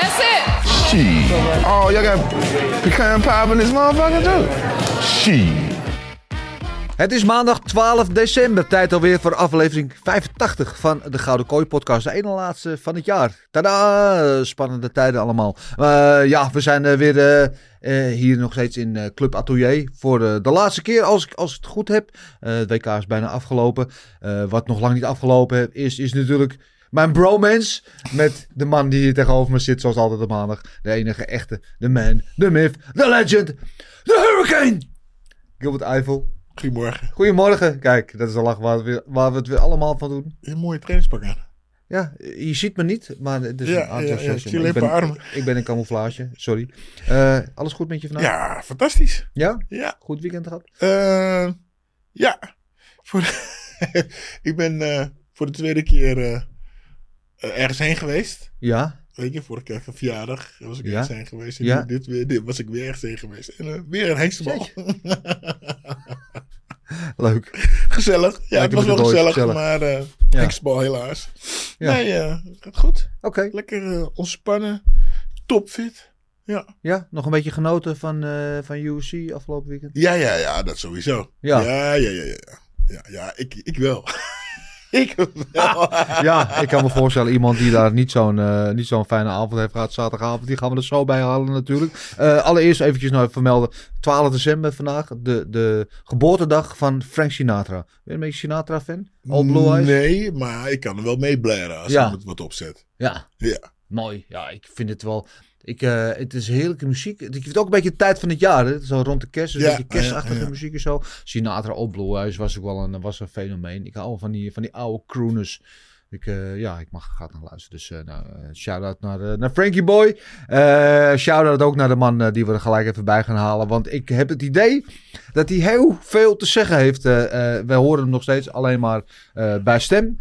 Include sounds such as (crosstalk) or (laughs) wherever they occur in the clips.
That's it. Shit. Oh, y'all got pecan pie in this motherfucker too? Shit. Het is maandag 12 december. Tijd alweer voor aflevering 85 van de Gouden Kooi podcast. De ene laatste van het jaar. Tada! Spannende tijden allemaal. Uh, ja, we zijn uh, weer uh, hier nog steeds in Club Atelier. Voor de laatste keer als ik, als ik het goed heb. het WK is bijna afgelopen. wat nog lang niet afgelopen is, is natuurlijk mijn bromance met de man die hier tegenover me zit, zoals altijd op maandag. De enige echte, de man, de myth, de legend, de hurricane. Gilbert Eiffel. Goedemorgen. Goedemorgen. Kijk, dat is de lach waar we, waar we het weer allemaal van doen. Een mooie trainingspak aan. Ja, je ziet me niet, maar het is ja, een ja, ja, ik, ben, armen. ik ben in camouflage, sorry. Uh, alles goed met je vandaag? Ja, fantastisch. Ja? Ja. Goed weekend gehad? Uh, ja. Voor (laughs) ik ben uh, voor de tweede keer ergens heen geweest. Ja. Weet je, vorige keer verjaardag was ik Ja. ergens heen geweest. En Ja. dit, weer, dit was ik weer ergens heen geweest. En eh, weer een hengstebal. (laughs) Leuk. gezellig. Ja, het Lekker was wel gezellig, gezellig. maar eh Ja. hengstebal helaas. Ja. Nee, eh, het goed. Oké. Lekker eh, ontspannen. Topfit. Ja. Ja, nog een beetje genoten van, eh, van UFC afgelopen weekend? Ja, ja, ja, dat sowieso. Ja. Ja, ja, ja, ja. Ja, ja ik, ik wel. (laughs) ik wel. Ja, ik kan me voorstellen, iemand die daar niet zo'n eh, niet zo'n fijne avond heeft gehad, zaterdagavond, die gaan we er zo bij halen natuurlijk. Eh, allereerst eventjes nog even vermelden, 12 december vandaag, de, de geboortedag van Frank Sinatra. Ben je een beetje Sinatra-fan? Old Blue Eyes? Nee, maar ik kan er wel mee blaren als Ja. je het wat opzet. Ja, Ja. mooi. Ja, ik vind het wel... Ik, eh, het is heerlijke muziek. Ik vind het ook een beetje de tijd van het jaar. Hè? Zo rond de kerst. Dus Ja, een beetje kerstachtige ja, ja. muziek en zo. Sinatra op Blue Eyes was ook wel een, was een fenomeen. Ik hou van die, van die oude crooners. Ik, eh, ja, ik mag graag naar luisteren. Dus eh nou, eh, shout-out naar, naar Frankie Boy. Shout-out ook naar de man die we er gelijk even bij gaan halen. Want ik heb het idee dat hij heel veel te zeggen heeft. Wij horen hem nog steeds alleen maar bij stem.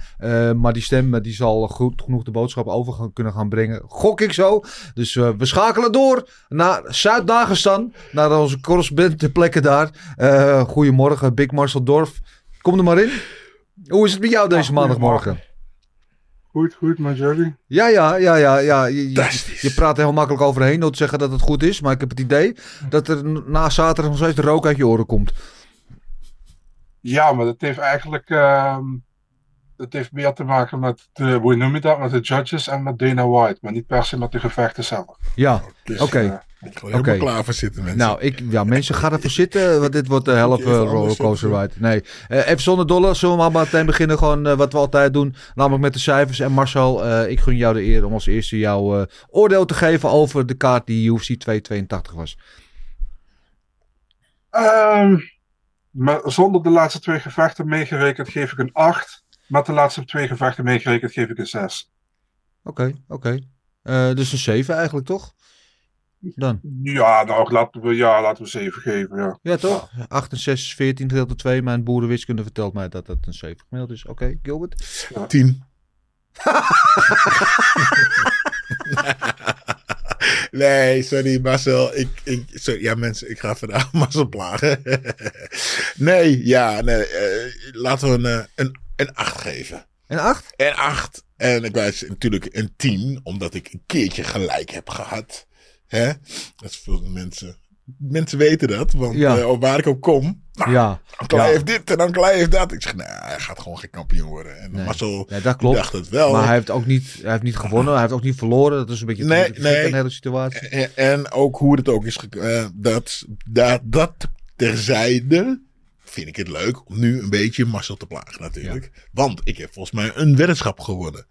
Maar die stem die zal goed genoeg de boodschap over gaan, kunnen gaan brengen. Gok ik zo. Dus we schakelen door naar Zuid-Dagestan. Naar onze correspondent ter plekke daar. Goedemorgen, Big Marcel Dorf. Kom er maar in. Hoe is het met jou deze maandagmorgen? Goed, goed, met jullie. Ja, ja, ja, ja. ja. Je, je, praat er heel makkelijk overheen door te zeggen dat het goed is. Maar ik heb het idee dat er na zaterdag nog steeds de rook uit je oren komt. Ja, maar dat heeft eigenlijk ehm, dat heeft meer te maken met de, hoe noem je dat, met de judges en met Dana White. Maar niet per se met de gevechten zelf. Ja, Dus, oké. eh, ik ga er helemaal Oké. klaar voor zitten, mensen. Nou, ik, ja, mensen gaan ervoor zitten, want dit wordt de helft uh, rollercoaster ride. Nee, Eh, even zonder dolle, zullen we maar meteen beginnen gewoon wat we altijd doen. Namelijk met de cijfers. En Marcel, eh, ik gun jou de eer om als eerste jouw eh, oordeel te geven over de kaart die UFC 282 was. Ehm, maar zonder de laatste twee gevechten meegerekend geef ik een 8. Met de laatste twee gevechten meegerekend geef ik een 6. Oké, oké. Eh, dus een 7 eigenlijk, toch? Dan. Ja, nou, laten we, ja, laten we 7 geven. Ja. Ja, toch? 8 en 6 is 14 gedeeld door 2. Mijn boerenwiskunde vertelt mij dat dat een 7 gemiddeld is. Oké, Gilbert? Tien. (laughs) nee, sorry Marcel. Ik, ik, sorry, ja mensen, ik ga vandaag (laughs) Marcel plagen. (laughs) nee, ja, nee. eh, laten we een, eh, een, een 8 geven. En 8? Een 8. En ik wijs natuurlijk een 10, omdat ik een keertje gelijk heb gehad. Hè? Dat is veel mensen. Mensen weten dat, want Ja. eh, op waar ik op kom, Nou, Ja. Heeft dit en Ankalaev heeft dat. Ik zeg, nee, hij gaat gewoon geen kampioen worden. En Nee. Marcel Nee, dat klopt. dacht het wel. Maar hij heeft ook niet, hij heeft niet gewonnen. Hij heeft ook niet verloren. Dat is een beetje Nee, nee. hele situatie. En, en ook hoe het ook is gekomen. dat, dat, dat terzijde vind ik het leuk om nu een beetje Marcel te plagen natuurlijk. Want ik heb volgens mij een weddenschap gewonnen.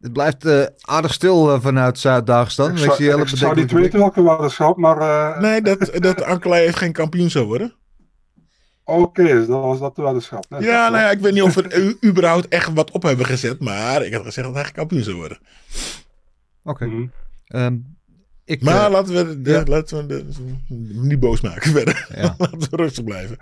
Het blijft eh, aardig stil eh, vanuit Zuid-Dagestan. Ik Ik zou, ik zou niet weten welke weddenschap, maar eh, Nee, dat, dat Ankalaev geen kampioen zou worden. oké, dus dat was dat de weddenschap. Nee, Ja, nou ja, ik weet niet of we überhaupt echt wat op hebben gezet. Maar ik had gezegd dat hij geen kampioen zou worden. Oké. Mhm. Ehm, ik, Maar eh, laten we, de, ja. laten we de, niet boos maken (laughs) verder. Ja. (laughs) laten we rustig blijven.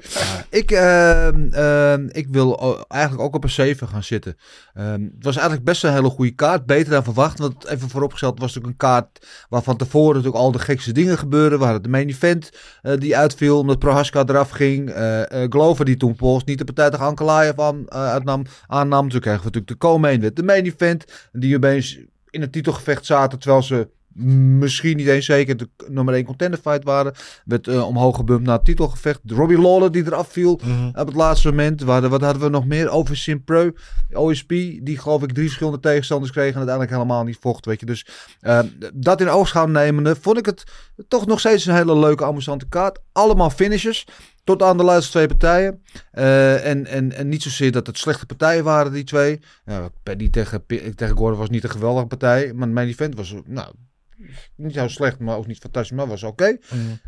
Ik, ehm, ehm, ik wil eigenlijk ook op een 7 gaan zitten. Ehm, het was eigenlijk best een hele goede kaart. Beter dan verwacht. Want even vooropgesteld was het natuurlijk een kaart waar van tevoren natuurlijk al de gekste dingen gebeurden. We hadden de main event eh, die uitviel omdat Prohaska eraf ging. Eh, Glover die toen Pols niet de partij tegen Ankalaev aan, uitnam, aannam. Toen kregen we natuurlijk de co-main met de main event. Die opeens in het titelgevecht zaten terwijl ze misschien niet eens zeker de nummer 1 contender fight waren. Werd eh, omhoog gebumpt naar het titelgevecht. Robbie Lawler die eraf viel op het laatste moment. Hadden, wat hadden we nog meer? Over Simpro, OSP. Die geloof ik drie verschillende tegenstanders kregen. En uiteindelijk helemaal niet vocht. Weet je. Dus eh, dat in oogschouw nemende vond ik het toch nog steeds een hele leuke, amusante kaart. Allemaal finishes. Tot aan de laatste twee partijen. Eh, en, en, en niet zozeer dat het slechte partijen waren, die twee. Ja, Paddy tegen, tegen Gordon was niet een geweldige partij. Maar mijn event was nou, niet zo slecht, maar ook niet fantastisch. Maar was oké.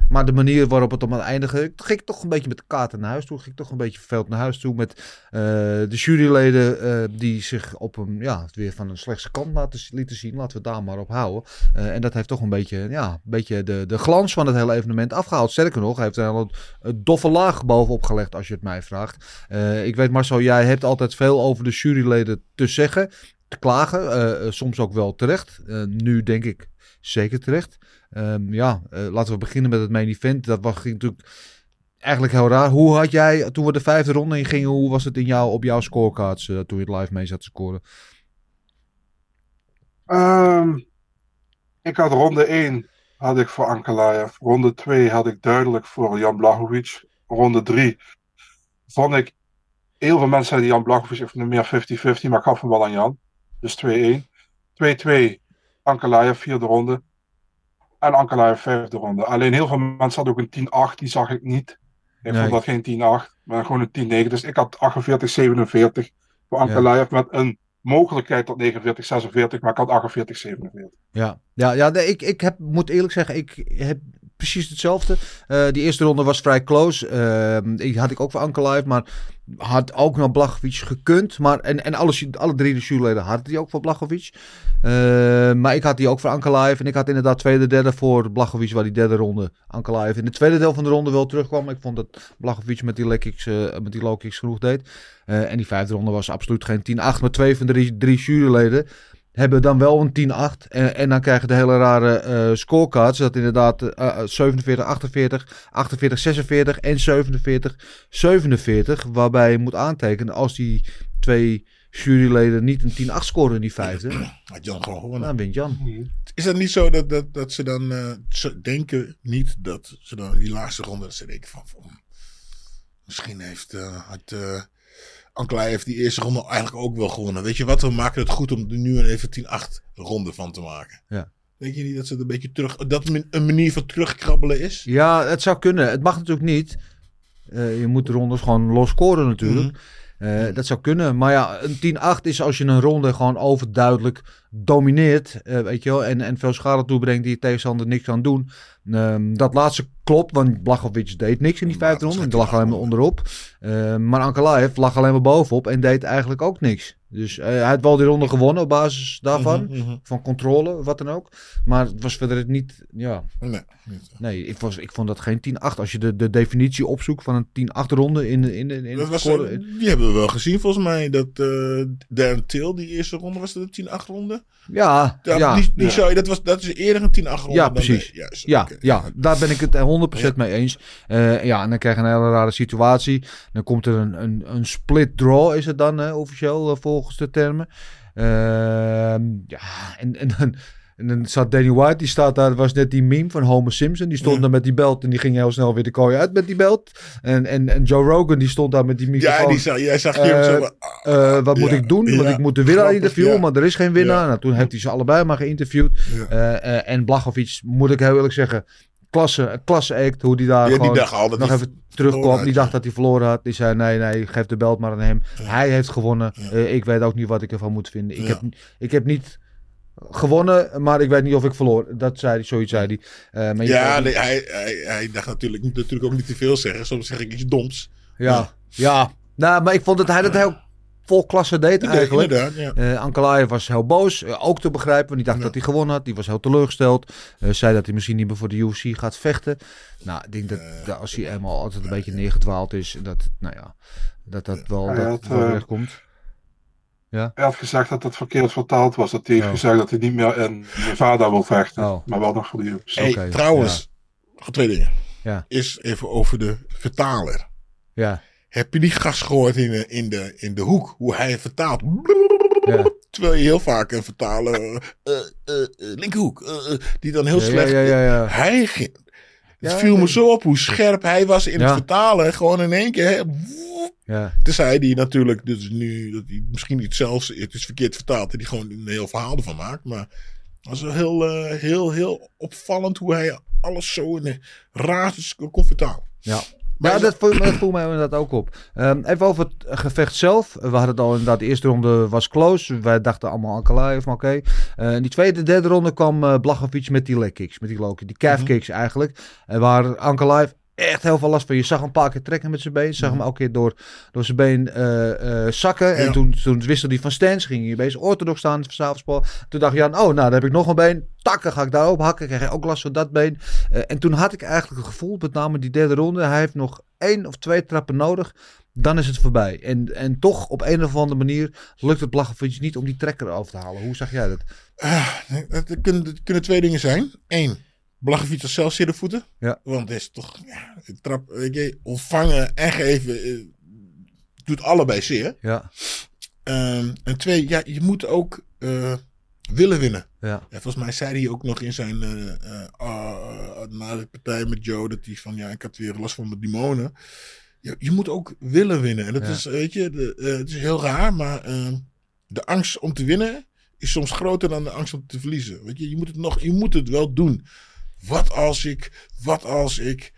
Maar de manier waarop het om aan het eindigen, ging ik toch een beetje met de kaarten naar huis toe. Ging ik toch een beetje verveeld naar huis toe met eh, de juryleden eh, die zich op een, ja, weer van een slechtste kant laten, lieten zien. Laten we daar maar op houden. Eh, en dat heeft toch een beetje, ja, een beetje de, de glans van het hele evenement afgehaald. Sterker nog, hij heeft er een, een doffe laag bovenop gelegd als je het mij vraagt. Ik weet Marcel, jij hebt altijd veel over de juryleden te zeggen, te klagen. soms ook wel terecht. Nu denk ik zeker terecht. Ehm, ja, eh, laten we beginnen met het main event. Dat was ging natuurlijk eigenlijk heel raar. Hoe had jij, toen we de vijfde ronde in gingen, hoe was het in jou, op jouw scorecards eh, toen je het live mee zat te scoren? Ehm, ik had ronde 1 had ik voor Ankalaev. Ronde 2 had ik duidelijk voor Jan Blachowicz. Ronde 3 vond ik... Heel veel mensen zeiden Jan Blachowicz heeft meer 50-50, maar ik gaf hem wel aan Jan. Dus 2-1. 2-2 Ankalaev vierde ronde. En Ankalaev vijfde ronde. Alleen heel veel mensen hadden ook een 10-8, die zag ik niet. Ik Nee. vond dat geen 10-8, maar gewoon een 10-9. Dus ik had 48-47 voor Ankalaev met een mogelijkheid tot 49-46, maar ik had 48-47. Ja, ja, ja nee, ik, ik heb, moet eerlijk zeggen, ik heb precies hetzelfde. Eh, die eerste ronde was vrij close. Ehm, die had ik ook voor Anker Live, maar had ook naar Blachowicz gekund. Maar, en en alle, alle drie de juryleden hadden die ook voor Blachowicz. Eh, maar ik had die ook voor Anker Live. En ik had inderdaad tweede, derde voor Blachowicz, waar die derde ronde Anker Live in de tweede deel van de ronde wel terugkwam. Ik vond dat Blachowicz met die low kicks, eh, met die low genoeg deed. Eh, en die vijfde ronde was absoluut geen 10-8, maar twee van de drie, drie juryleden hebben dan wel een 10-8. En, en dan krijgen de hele rare eh scorecards. Dat inderdaad eh, eh, 47, 48, 48, 46 en 47, 47. Waarbij je moet aantekenen als die twee juryleden niet een 10-8 scoren in die vijfde. (clears throat) Had Jan gewoon gewonnen. Dan wint Jan. Is dat niet zo dat, dat, dat ze dan eh, ze denken niet dat ze dan in die laatste ronde dat ze denken van, van misschien heeft eh had Anklai heeft die eerste ronde eigenlijk ook wel gewonnen. Weet je wat, we maken het goed om er nu een even 10-8 ronde van te maken. Ja. Denk je niet dat ze een beetje terug, dat een manier van terugkrabbelen is? Ja, het zou kunnen. Het mag natuurlijk niet. Uh, je moet de rondes gewoon los scoren natuurlijk. Mm -hmm. Uh, dat zou kunnen. Maar ja, een 10-8 is als je een ronde gewoon overduidelijk domineert. Uh, weet je wel. En, en veel schade toebrengt die je tegenstander niks kan doen. Um, dat laatste klopt, want Blachowicz deed niks in die vijfde ronde. Die lag alleen maar onderop. Uh, maar Ankalaev lag alleen maar bovenop en deed eigenlijk ook niks. Dus uh, hij had wel die ronde gewonnen op basis daarvan. Mhm, Mm -hmm. Van controle, wat dan ook. Maar het was verder niet. Ja. Nee, nee ik, was, ik vond dat geen 10-8. Als je de, de definitie opzoekt van een 10-8 ronde in, in, in, in dat was, score, Die hebben we wel gezien volgens mij. Dat uh, Darren Till, die eerste ronde, was dat een 10-8 ronde? Ja, ja, ja. Die, die ja. Zou je, dat, was, dat is eerder een 10-8 ronde. Ja, precies. Dan, ja, okay. ja, daar ben ik het 100% ja. mee eens. Uh, ja, en dan krijg je een hele rare situatie. Dan komt er een, een, een split draw, is het dan uh, officieel volgens de termen. Uh, ja, en, en dan En dan zat Danny White, die staat daar, was net die meme van Homer Simpson. Die stond Ja. daar met die belt en die ging heel snel weer de kooi uit met die belt. En, en, en Joe Rogan, die stond daar met die microfoon. Ja, die zag, jij zag Eh, zo. Eh, wat moet ik doen? Want ik moet de winnaar interviewen, maar er is geen winnaar. Nou, toen heeft hij ze allebei maar geïnterviewd. Eh, en Blachowicz, moet ik heel eerlijk zeggen, klasse, klasse act, hoe die daar Ja, die gewoon dacht al dat nog even terugkwam. Die dacht dat hij verloren had. Die zei, nee, nee, geef de belt maar aan hem. Hij heeft gewonnen. Ik weet ook niet wat ik ervan moet vinden. Ik, heb, ik heb niet gewonnen, maar ik weet niet of ik verloor. Dat zei hij, zoiets zei hij. Eh, maar Ja, nee, hij, hij, hij dacht natuurlijk, ik moet natuurlijk ook niet te veel zeggen. Soms zeg ik iets doms. ja, ja. Nou, maar ik vond dat hij dat heel vol klasse deed Ja, eigenlijk. inderdaad, ja. Eh Ankalaev was heel boos, eh, ook te begrijpen, want die dacht Ja. dat hij gewonnen had. Die was heel teleurgesteld. Eh, zei dat hij misschien niet meer voor de UFC gaat vechten. Nou, ik denk dat, dat als hij eenmaal altijd een beetje neergedwaald is, dat, nou ja, dat dat wel, dat wel recht komt. Hij had gezegd dat het verkeerd vertaald was. Dat hij heeft Oh. gezegd dat hij niet meer in Nevada wil vechten. Oh. Maar wel nog voor de UFC. Hey, trouwens, nog twee dingen. Ja. Is even over de vertaler. Ja, Heb je die gast gehoord in de, in de, in de hoek? Hoe hij vertaalt? ja. Terwijl je heel vaak een vertaler, eh, eh, eh, linkerhoek, die dan heel Ja, slecht... ja, ja, ja. Hij ging... Het Ja, viel me zo op hoe scherp hij was in Ja. het vertalen. Gewoon in één keer... hè, woep. ja. Tenzij hij natuurlijk, dus nu, dat hij misschien niet zelfs, het is verkeerd vertaald, dat hij gewoon een heel verhaal ervan maakt. Maar het was wel heel, eh, heel, heel opvallend hoe hij alles zo in de raad kon vertalen. Ja. Ja, dat voel, dat voel mij inderdaad ook op. Ehm, even over het gevecht zelf. We hadden het al inderdaad, de eerste ronde was close. Wij dachten allemaal Ankalaev, maar oké. Eh, in die tweede, derde ronde kwam Blachowicz met die leg kicks, met die low kick, die calf kicks eigenlijk. En waar Ankalaev echt heel veel last van. Je zag hem een paar keer trekken met zijn been. Je zag hem elke keer door, door zijn been eh, eh, zakken. En toen, toen wisselde hij van stance. Ging hij bezig orthodox staan s'avondspel. Toen dacht Jan, oh nou, dan heb ik nog een been. Takken ga ik daarop hakken. Krijg ik ook last van dat been. Eh, en toen had ik eigenlijk het gevoel, met name die derde ronde. Hij heeft nog één of twee trappen nodig. Dan is het voorbij. En, en toch op een of andere manier lukt het Blachowicz niet om die trekker over te halen. Hoe zag jij dat? Het kunnen, kunnen twee dingen zijn. Eén, Blachowicz als zelf zitten voeten. Ja. Want het is toch, ja, de trap, weet je, ontvangen en geven eh, doet allebei zeer. Ja, Ehm, en twee, ja, je moet ook eh, willen winnen. ja, Ja, volgens mij zei hij ook nog in zijn, ah, na de partij met Joe, dat hij van, ja, ik had weer last van mijn demonen. Je, je moet ook willen winnen. En dat Ja. is, weet je, de, het is heel raar, maar eh, de angst om te winnen is soms groter dan de angst om te verliezen. Weet je, je moet het nog, je moet het wel doen. Wat als ik, wat als ik,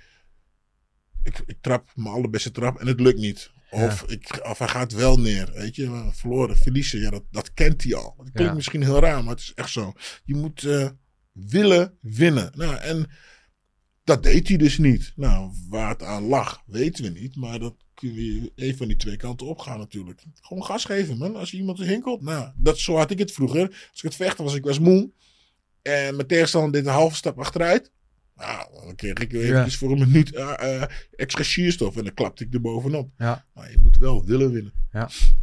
ik, ik trap mijn allerbeste trap en het lukt niet. Of, ik, of hij gaat wel neer, weet je. Verloren, verliezen, ja, dat, dat kent hij al. Dat klinkt Ja. misschien heel raar, maar het is echt zo. Je moet eh, willen winnen. Nou, en dat deed hij dus niet. Nou, waar het aan lag, weten we niet. Maar dat kun je even van die twee kanten opgaan natuurlijk. Gewoon gas geven, man. Als je iemand hinkelt. Nou, dat, zo had ik het vroeger. Als ik het vechten was, ik was moe. En mijn tegenstander deed een halve stap achteruit. Nou, dan kreeg ik eventjes voor een minuut eh, eh, extra zuurstof. En dan klapte ik er bovenop. ja. Maar je moet wel willen winnen.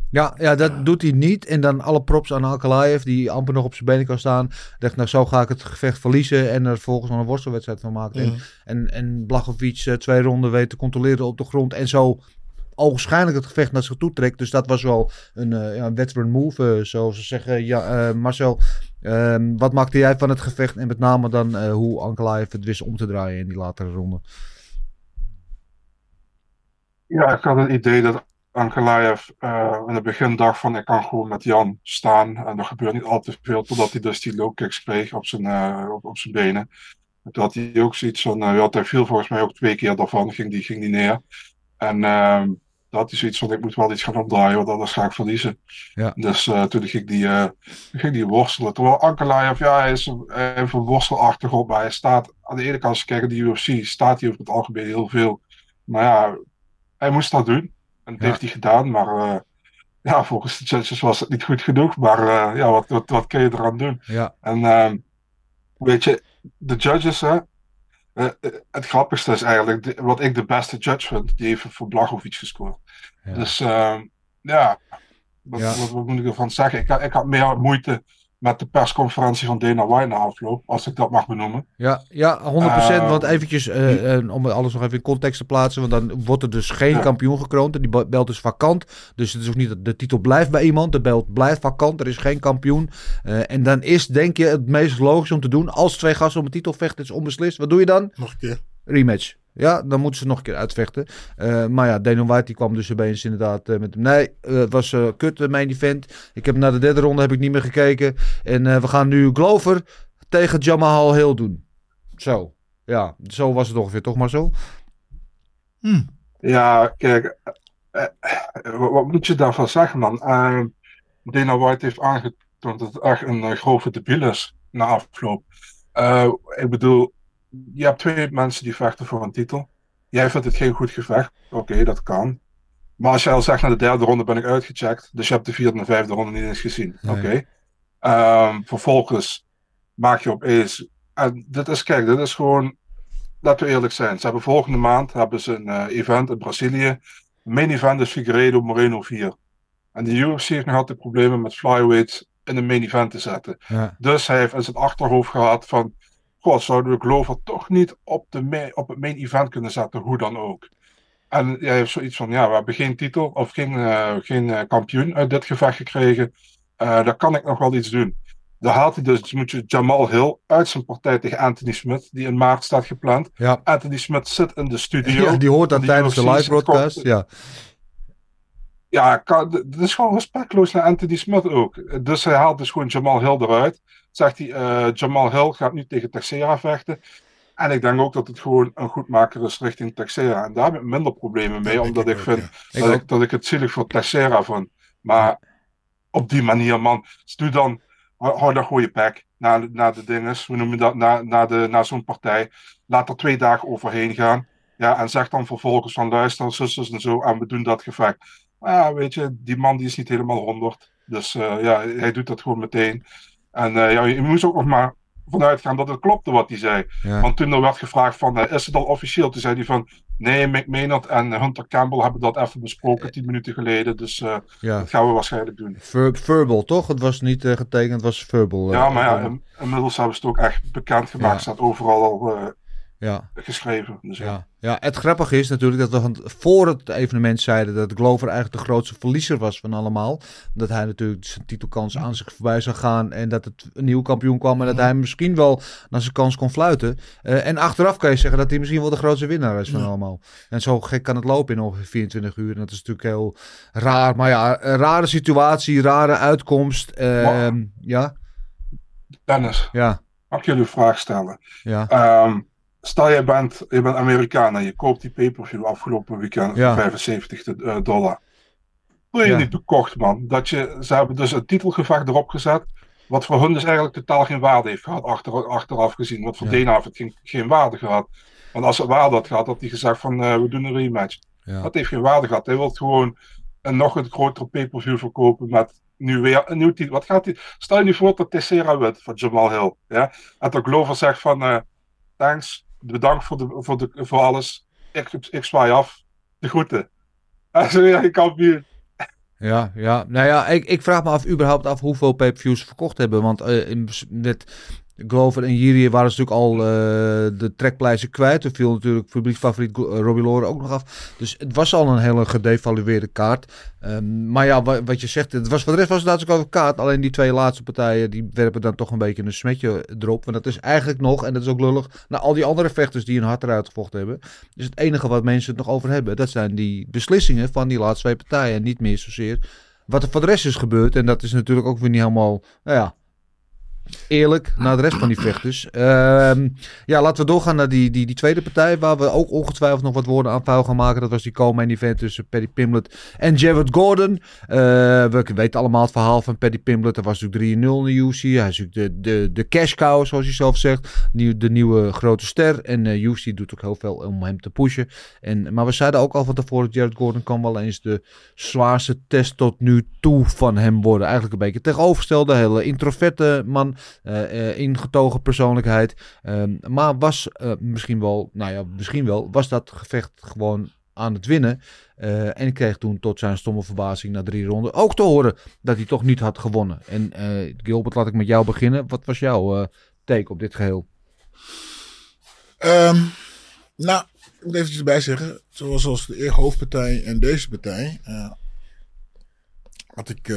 Ja, ja, dat doet hij niet. En dan alle props aan Ankalaev, die amper nog op zijn benen kan staan. Dacht, nou zo ga ik het gevecht verliezen en er volgens nog een worstelwedstrijd van maken. Ja. En, en, en Blachowicz eh, twee ronden weet te controleren op de grond. En zo ogenschijnlijk het gevecht naar zich toe trekt. Dus dat was wel een, ja, een veteran move, zoals ze zeggen. Ja, Marcel, ehm, wat maakte jij van het gevecht? En met name dan eh, hoe Ankalaev het wist om te draaien in die latere ronde. Ja, ik had het idee dat Ankalaev eh, in het begin dacht van ik kan gewoon met Jan staan en er gebeurt niet al te veel totdat hij dus die low kicks kreeg op zijn, eh, op, zijn benen. En Toen had hij ook zoiets van, uh, hij viel volgens mij ook twee keer daarvan, ging die, ging die neer. En ehm had hij zoiets van ik moet wel iets gaan omdraaien, want anders ga ik verliezen. Ja. Dus eh, toen ging die, eh, ging die worstelen. Terwijl Ankalaev, ja, hij is een, hij heeft een worstelachtergrond, maar hij staat aan de ene kant, als je kijkt naar de UFC, staat hij over het algemeen heel veel. Maar ja, hij moest dat doen. En dat Ja. heeft hij gedaan, maar eh, ja, volgens de judges was het niet goed genoeg. Maar ja, wat, wat, wat kun je eraan doen? Ja, En ehm, weet je, de judges, hè, het grappigste is eigenlijk, de- wat ik de beste judge vind, die heeft voor Blachowicz gescoord. Ja. Dus ehm, ja, wat, Ja. Wat, wat moet ik ervan zeggen? Ik, had- ik had meer moeite met de persconferentie van Dana White na afloop, als ik dat mag benoemen. Ja, ja 100%. Eh, want eventjes, eh, eh, om alles nog even in context te plaatsen. Want dan wordt er dus geen Ja. kampioen gekroond. En die be- belt is vakant. Dus het is ook niet dat de titel blijft bij iemand. De belt blijft vakant. Er is geen kampioen. Eh, en dan is denk je het meest logisch om te doen. Als twee gasten om een titel vechten, het is onbeslist. Wat doe je dan? Nog een keer. Rematch. Ja, dan moeten ze nog een keer uitvechten. Eh, maar ja, Dana White die kwam dus opeens inderdaad eh, met hem. Nee, eh, het was eh kut, uh, main event. Ik heb naar de derde ronde heb ik niet meer gekeken. En eh, we gaan nu Glover tegen Jamal Hill doen. Zo. Ja, zo was het ongeveer toch maar zo. Ja, kijk, wat, moet je daarvan zeggen, man? Eh, Dana White heeft aangetoond dat het echt een grove debiel is na afloop. Eh, ik bedoel, je hebt twee mensen die vechten voor een titel. Jij vindt het geen goed gevecht. Oké, dat kan. Maar als jij al zegt, na de derde ronde ben ik uitgecheckt. Dus je hebt de vierde en de vijfde ronde niet eens gezien. Nee. Oké. Ehm, vervolgens maak je opeens. En dit is, kijk, dit is gewoon. Laten we eerlijk zijn. Ze hebben volgende maand hebben ze een eh, event in Brazilië. Main event is Figueiredo Moreno 4. En de UFC heeft nog altijd problemen met flyweights in een main event te zetten. Ja. Dus hij heeft in zijn achterhoofd gehad van... God, zouden we Glover toch niet op, de op het main event kunnen zetten, hoe dan ook. En hij heeft zoiets van, ja, we hebben geen titel of geen, eh, geen eh, kampioen uit dit gevecht gekregen. Eh daar kan ik nog wel iets doen. Daar haalt hij dus, moet je Jamal Hill uit zijn partij tegen Anthony Smith, die in maart staat gepland. Ja. Anthony Smith zit in de studio. (laughs) ja, die hoort dat tijdens de live broadcast. Ja. Ja, kan, dit is gewoon respectloos naar Anthony Smith ook. Dus hij haalt dus gewoon Jamal Hill eruit. Zegt hij, eh, Jamal Hill gaat nu tegen Texera vechten. En ik denk ook dat het gewoon een goedmaker is richting Texera. En daar heb ik minder problemen mee, Dat omdat ik ook, vind dat, ik, dat ik het zielig voor Texera vond. Maar op die manier, man. Dus doe dan, hou gewoon je pack naar, naar de dinges. Hoe noem je dat? Naar, naar, de, naar zo'n partij. Laat er twee dagen overheen gaan. Ja, en zeg dan vervolgens van luister, zusters en zo, en we doen dat gevecht. Maar ja, weet je, die man die is niet helemaal honderd. Dus eh, ja, hij doet dat gewoon meteen. En eh, ja, je moest ook nog maar vanuit gaan dat het klopte wat hij zei. Ja. Want toen er werd gevraagd van, eh, is het al officieel? Toen zei hij van, nee, Mick Maynard en Hunter Campbell hebben dat even besproken tien minuten geleden. Dus ja. dat gaan we waarschijnlijk doen. Ver- verbal, toch? Het was niet getekend, het was verbal. Ja, maar ja, in- inmiddels hebben ze het ook echt bekend gemaakt. Staat overal al ja. geschreven. Dus ja. Ja, ja, het grappige is natuurlijk dat we van voor het evenement zeiden dat Glover eigenlijk de grootste verliezer was van allemaal. Dat hij natuurlijk zijn titelkans aan zich voorbij zou gaan en dat het een nieuwe kampioen kwam en dat hij misschien wel naar zijn kans kon fluiten. Eh, en achteraf kan je zeggen dat hij misschien wel de grootste winnaar is van allemaal. En zo gek kan het lopen in ongeveer 24 uur. En dat is natuurlijk heel raar. Maar ja, een rare situatie, rare uitkomst. Ehm, ja, Dennis, ja, mag ik jullie een vraag stellen? ja. Ehm, stel, je bent, je bent Amerikaan en je koopt die pay-per-view afgelopen weekend Ja. voor 75 de- eh, dollar. Wil je Ja. niet bekocht, man? Dat je, ze hebben dus een titelgevecht erop gezet. Wat voor hun dus eigenlijk totaal geen waarde heeft gehad, achter, achteraf gezien. Wat voor Ja. Dana heeft het geen, geen waarde gehad. Want als het waarde had gehad, had hij gezegd van eh, we doen een rematch. Ja. Dat heeft geen waarde gehad. Hij wil gewoon een nog een grotere pay-per-view verkopen met nu weer een nieuw titel. Wat gaat hij? Stel je nu voor dat Tessera wint van Jamal Hill. Ja? En dat Glover zegt van eh, thanks, bedankt voor, de, voor, de, voor alles. Ik, ik zwaai af. De groeten. (laughs) Je kampioen. Ja, ja. Nou ja, ik, ik vraag me af überhaupt af hoeveel pay-per-views verkocht hebben. Want eh, in, met Glover en Jiri waren natuurlijk al eh, de trekpleizen kwijt. Er viel natuurlijk publieksfavoriet eh, Robbie Lawler ook nog af. Dus het was al een hele gedevalueerde kaart. Ehm, maar ja, wa- wat je zegt, het was, voor de rest was het natuurlijk ook een kaart. Alleen die twee laatste partijen, die werpen dan toch een beetje een smetje erop. Want dat is eigenlijk nog, en dat is ook lullig, naar al die andere vechters die een hart eruit gevochten hebben. Dus het enige wat mensen het nog over hebben, dat zijn die beslissingen van die laatste twee partijen. En niet meer zozeer wat er voor de rest is gebeurd. En dat is natuurlijk ook weer niet helemaal, nou ja, eerlijk naar de rest van die vechters. Ehm, ja, laten we doorgaan naar die, die, die tweede partij, waar we ook ongetwijfeld nog wat woorden aan vuil gaan maken. Dat was die co-main event tussen Paddy Pimblett en Jared Gordon. Eh, we weten allemaal het verhaal van Paddy Pimblett. Er was natuurlijk 3-0 in de UFC. Hij is natuurlijk de, de, de cash cow, zoals hij zelf zegt. De nieuwe grote ster. En eh UFC doet ook heel veel om hem te pushen. En, maar we zeiden ook al van tevoren, Jared Gordon kan wel eens de zwaarste test tot nu toe van hem worden. Eigenlijk een beetje tegenovergestelde, hele introverte man, eh, ingetogen persoonlijkheid. Ehm, maar was eh, misschien wel, nou ja, misschien wel, was dat gevecht gewoon aan het winnen. Eh, en kreeg toen tot zijn stomme verbazing na drie ronden ook te horen dat hij toch niet had gewonnen. En Gilbert, laat ik met jou beginnen. Wat was jouw eh, take op dit geheel? Ehm, nou, ik moet eventjes erbij zeggen. Zoals als de hoofdpartij en deze partij. had ik.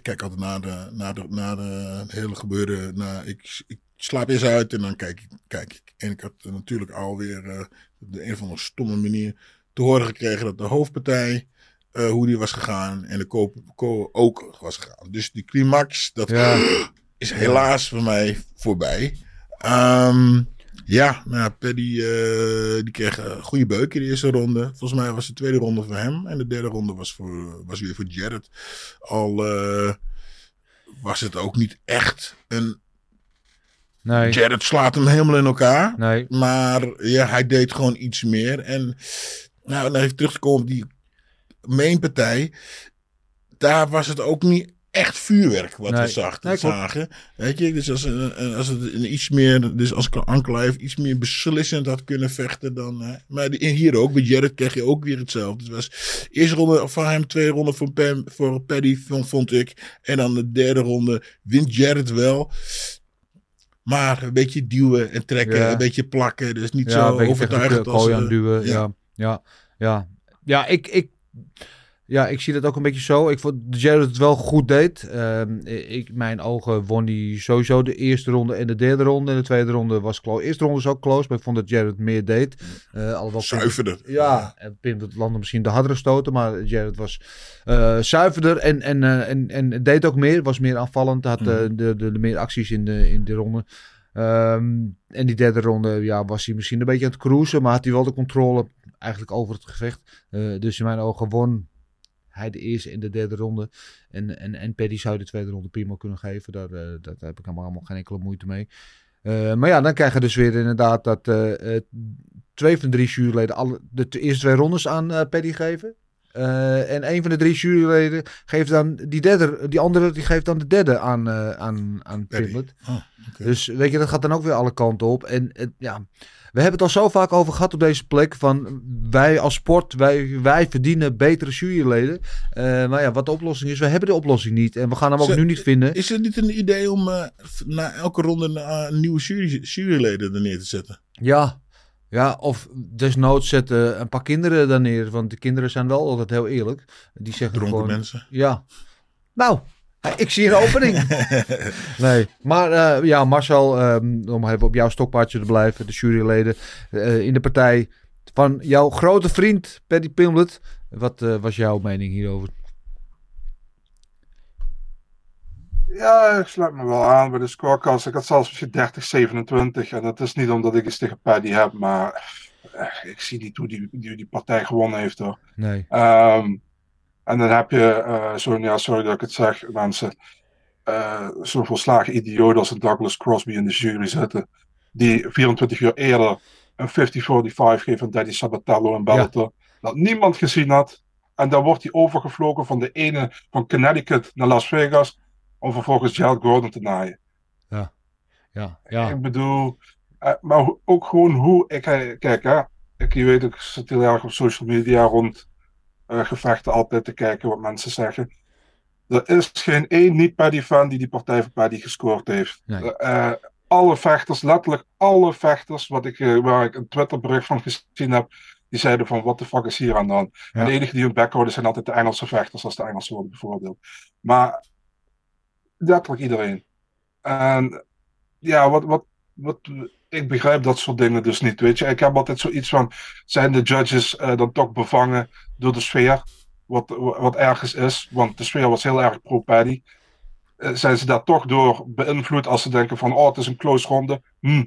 Ik kijk altijd naar de, naar de, naar de hele gebeuren. Naar, ik, ik slaap eerst uit en dan kijk ik. Kijk ik. En ik had natuurlijk alweer eh, op de een of andere stomme manier te horen gekregen dat de hoofdpartij. eh, hoe die was gegaan en de koop ko- ook was gegaan. Dus die climax, dat is helaas voor mij voorbij. Ehm, ja, nou, Paddy eh, die kreeg een goede beuk in de eerste ronde. Volgens mij was de tweede ronde voor hem. En de derde ronde was, voor, was weer voor Jared. Al eh, was het ook niet echt een... Nee. Jared slaat hem helemaal in elkaar. Nee. Maar ja, hij deed gewoon iets meer. En nou, dan even terug te komen op die mainpartij. Daar was het ook niet echt vuurwerk wat Nee. we zagen, Nee, zagen. Weet je, dus als, een- als het een iets meer, dus als Ankalaev iets meer beslissend had kunnen vechten dan. hè. maar die- hier ook, bij Jared kreeg je ook weer hetzelfde. Het was eerste ronde van hem, tweede ronde voor, Pam, voor Paddy, vond, vond ik. En dan de derde ronde wint Jared wel. Maar een beetje duwen en trekken, Ja. een beetje plakken. Dus niet Ja, zo overtuigend als... eh, duwen. ja. Ja, ja, ja. Ja, ik, ik, ja, ik zie dat ook een beetje zo. Ik vond dat Jared het wel goed deed. Ehm, ik, mijn ogen won hij sowieso de eerste ronde en de derde ronde. En de tweede ronde was close. De eerste ronde was ook close, maar ik vond dat Jared meer deed. Alhoewel Pim- Zuiverder. Ja, en Pim landde misschien de hardere stoten, maar Jared was eh, zuiverder en, en, eh, en, en deed ook meer. Was meer aanvallend, had Mhm. de, de, de meer acties in de, in de ronde. Ehm, en die derde ronde ja, was hij misschien een beetje aan het cruisen, maar had hij wel de controle eigenlijk over het gevecht. Dus in mijn ogen won hij de eerste en de derde ronde. En, en, en Paddy zou de tweede ronde prima kunnen geven. Daar, daar heb ik helemaal geen enkele moeite mee. Eh, maar ja, dan krijg je dus weer inderdaad dat eh, twee van de drie juryleden alle, de eerste twee rondes aan Paddy geven. En een van de drie juryleden geeft dan die derde, die andere die geeft dan de derde aan, eh aan, aan. Pimlet. Oh. Dus weet je, dat gaat dan ook weer alle kanten op. En ja, we hebben het al zo vaak over gehad op deze plek. Van wij als sport, wij, wij verdienen betere juryleden. Eh, maar ja, wat de oplossing is, we hebben de oplossing niet. En we gaan hem ook nu niet vinden. Is het niet een idee om eh, na elke ronde eh, nieuwe jury, juryleden er neer te zetten? Ja. ja, of desnoods zetten een paar kinderen daar neer. Want de kinderen zijn wel altijd heel eerlijk. Die zeggen Dronken gewoon... mensen. Ja. Nou, ik zie een opening. (laughs) nee, maar eh, ja, Marcel, ehm, om even op jouw stokpaardje te blijven. De juryleden eh, in de partij van jouw grote vriend Paddy Pimlet. Wat eh, was jouw mening hierover? Ja, ik sluit me wel aan bij de scorecast. Ik had zelfs misschien 30-27. En dat is niet omdat ik iets tegen Paddy heb, maar ik zie niet hoe die, die, die partij gewonnen heeft hoor. Nee. Ehm, en dan heb je eh, zo'n, ja, sorry dat ik het zeg, mensen. eh, zo'n volslagen idioot als een Douglas Crosby in de jury zitten. Die 24 uur eerder een 50-45 geeft aan Daddy Sabatello in Bellator. Dat niemand gezien had. En dan wordt hij overgevlogen van de ene van Connecticut naar Las Vegas. Om vervolgens Gerald Gordon te naaien. Ja, ja, ja. Ik bedoel, eh, maar ook gewoon hoe ik, eh, kijk hè, ik, je weet, ik zit heel erg op social media rond eh, gevechten altijd te kijken wat mensen zeggen. Er is geen één niet-Paddy-fan die die partij voor Paddy gescoord heeft. Nee. Eh, alle vechters, letterlijk alle vechters, wat ik, eh, waar ik een Twitterbericht van gezien heb, die zeiden van, wat de fuck is hier aan de hand? Ja. En de enige die hun bek houden zijn altijd de Engelse vechters, als de Engelsen worden bevoordeeld. Maar letterlijk iedereen. En ja, wat, wat, wat, ik begrijp dat soort dingen dus niet. Weet je, ik heb altijd zoiets van: zijn de judges eh, dan toch bevangen door de sfeer? Wat, wat ergens is, want de sfeer was heel erg pro-Paddy. Eh, zijn ze daar toch door beïnvloed als ze denken: van, oh, het is een close ronde? Hm,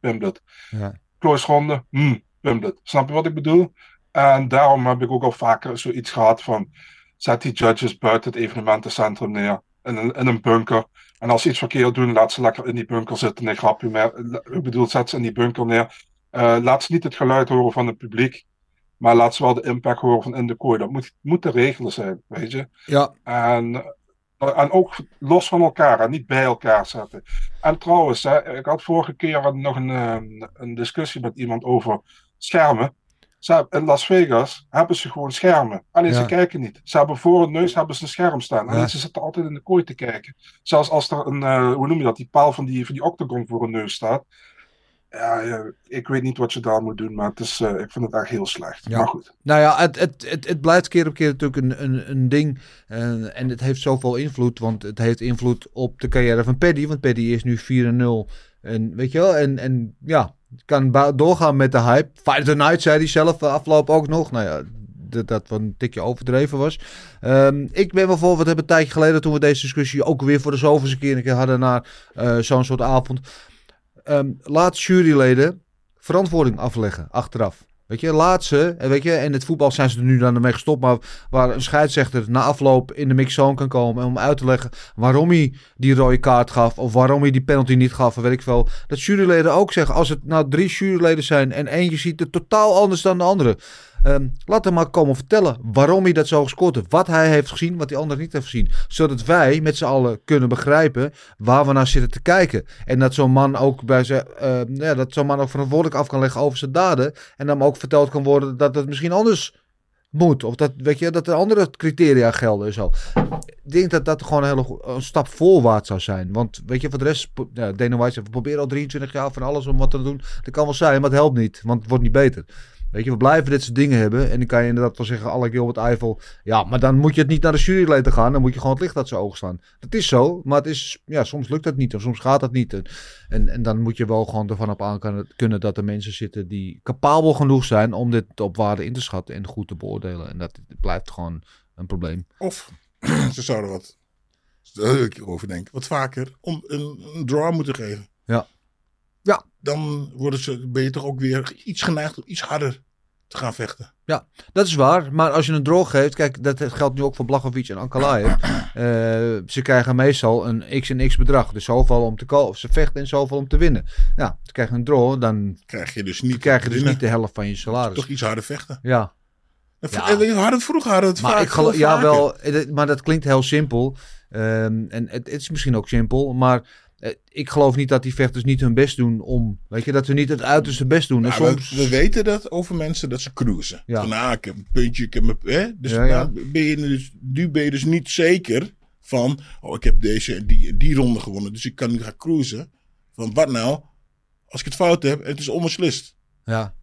Pimblet. Ja. Close ronde? Hm, Pimblet. Snap je wat ik bedoel? En daarom heb ik ook al vaker zoiets gehad van: zet die judges buiten het evenementencentrum neer. In een, in een bunker. En als ze iets verkeerd doen, laat ze lekker in die bunker zitten. Nee, grapje meer. Ik bedoel, zet ze in die bunker neer. Eh, laat ze niet het geluid horen van het publiek. Maar laat ze wel de impact horen van in de kooi. Dat moet, moet de regelen zijn, weet je. Ja. En, eh, en ook los van elkaar en niet bij elkaar zetten. En trouwens, hè, ik had vorige keer nog een, eh, een discussie met iemand over schermen. Ze in Las Vegas hebben ze gewoon schermen. Alleen Ja. ze kijken niet. Ze hebben voor hun neus hebben ze een scherm staan. Alleen Ja. ze zitten altijd in de kooi te kijken. Zelfs als er een, eh, hoe noem je dat, die paal van die, van die octagon voor hun neus staat. Ja, ik weet niet wat je daar moet doen, maar het is, eh, ik vind het echt heel slecht. Ja. Maar goed. Nou ja, het, het, het, het blijft keer op keer natuurlijk een, een, een ding. eh, en het heeft zoveel invloed. Want het heeft invloed op de carrière van Paddy. Want Paddy is nu 4-0. En weet je wel, en, en ja, kan doorgaan met de hype. The Night zei hij zelf eh, afgelopen ook nog. Nou ja, dat dat wat een tikje overdreven was. Ehm, ik ben wel hebben een tijdje geleden toen we deze discussie ook weer voor de zoveelste keer een keer hadden naar eh, zo'n soort avond. Ehm, laat juryleden verantwoording afleggen achteraf. Weet je, laat ze, en weet je, en het voetbal zijn ze er nu dan mee gestopt, maar waar een scheidsrechter na afloop in de mixzone kan komen om uit te leggen waarom hij die rode kaart gaf of waarom hij die penalty niet gaf, of weet ik veel. Dat juryleden ook zeggen, als het nou drie juryleden zijn en eentje ziet het totaal anders dan de andere. Ehm, laat hem maar komen vertellen waarom hij dat zo gescoord heeft. Wat hij heeft gezien, wat die ander niet heeft gezien. Zodat wij met z'n allen kunnen begrijpen waar we naar zitten te kijken. En dat zo'n man ook bij zijn, eh, ja, dat zo'n man ook verantwoordelijk af kan leggen over zijn daden. En dan ook verteld kan worden dat het misschien anders moet. Of dat, weet je, dat er andere criteria gelden en zo. Ik denk dat dat gewoon een hele stap voorwaarts zou zijn. Want weet je, voor de rest, ja, Dana White we proberen al 23 jaar van alles om wat te doen. Dat kan wel zijn, maar het helpt niet, want het wordt niet beter. Weet je, we blijven dit soort dingen hebben. En dan kan je inderdaad wel zeggen, alle Gilbert Eiffel. Ja, maar dan moet je het niet naar de juryleden gaan. Dan moet je gewoon het licht uit zijn ogen slaan. Dat is zo, maar het is, ja, soms lukt dat niet. Of soms gaat dat niet. En, en, dan moet je wel gewoon ervan op aan kunnen, kunnen dat er mensen zitten die capabel genoeg zijn om dit op waarde in te schatten en goed te beoordelen. En dat blijft gewoon een probleem. Of (clears throat) ze zouden wat, daar ik erover denken, wat vaker om een, een draw moeten geven. Ja. Ja. Dan worden ze, ben je toch ook weer iets geneigd om iets harder te gaan vechten. Ja, dat is waar. Maar als je een droog geeft, kijk, dat geldt nu ook voor Blachowicz en Ankalaev. (clears throat) Eh, ze krijgen meestal een x en x bedrag. Dus zoveel om te kopen. Ze vechten en zoveel om te winnen. Als je krijgt een draw, dan Krijg je dus niet, krijg je dus niet de helft van je salaris. toch iets harder vechten. Ja, Ja. We hadden vroeger hadden het maar vaak ik geloof, ja wel, eh, maar dat klinkt heel simpel. Ehm, en het, het is misschien ook simpel, maar ik geloof niet dat die vechters niet hun best doen om, weet je, dat ze niet het uiterste best doen. En Ja, soms, we, we weten dat over mensen dat ze cruisen. Ja. Van, ah, ik heb een puntje, ik heb een... Hè? Dus Ja, ja. nou ben je dus, nu ben je dus niet zeker van... Oh, ik heb deze en die, die ronde gewonnen, dus ik kan nu gaan cruisen. Van, wat nou als ik het fout heb en het is onbeslist? ja,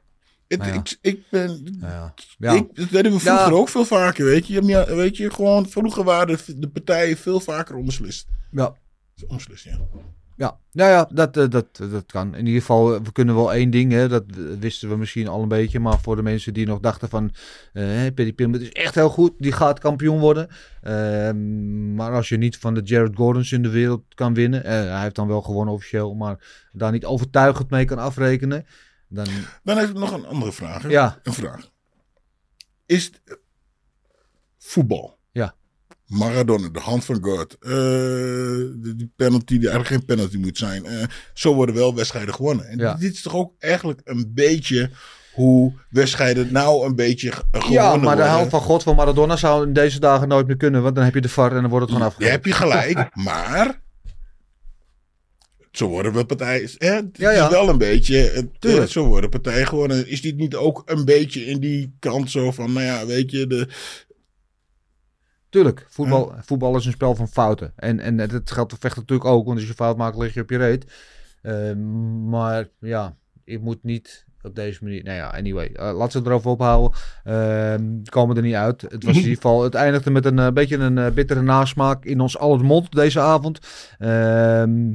Het, Nou ja. ik, ik ben... ja, ja. Ik, dat deden we vroeger Ja. ook veel vaker, weet je. Weet je, gewoon, vroeger waren de, de partijen veel vaker onbeslist. ja. Onbeslist, ja. Ja, nou ja, dat, eh, dat, dat kan. In ieder geval, eh, we kunnen wel één ding, hè, dat wisten we misschien al een beetje. Maar voor de mensen die nog dachten van, eh Paddy is echt heel goed, die gaat kampioen worden. Ehm, maar als je niet van de Jared Gordons in de wereld kan winnen, eh, hij heeft dan wel gewonnen officieel, maar daar niet overtuigend mee kan afrekenen, dan Dan heb ik nog een andere vraag. hè. ja, Een vraag. Is het, eh, voetbal? Ja. Maradona, de hand van God. de, die penalty die eigenlijk geen penalty moet zijn. eh, zo worden wel wedstrijden gewonnen. En Ja. dit is toch ook eigenlijk een beetje hoe wedstrijden nou een beetje ge- gewonnen ja, maar de worden. helft van God van Maradona zou in deze dagen nooit meer kunnen, want dan heb je de VAR en dan wordt het gewoon afgegeven. heb je gelijk, (laughs) maar zo worden we partijen. Hè? Het Ja, ja. is wel een beetje. Het, eh, zo worden partijen gewonnen. Is dit niet ook een beetje in die kant zo van, nou ja, weet je, de, Tuurlijk, voetbal, voetbal is een spel van fouten. En, en dat geldt voor vechten natuurlijk ook, want als je fout maakt, lig je op je reet. Ehm, maar ja, je moet niet op deze manier. Nou ja, anyway, eh, laat ze het erover ophouden. Ehm komen er niet uit. Het was in ieder geval, het eindigde met een eh, beetje een eh, bittere nasmaak in ons aller mond deze avond. Ehm,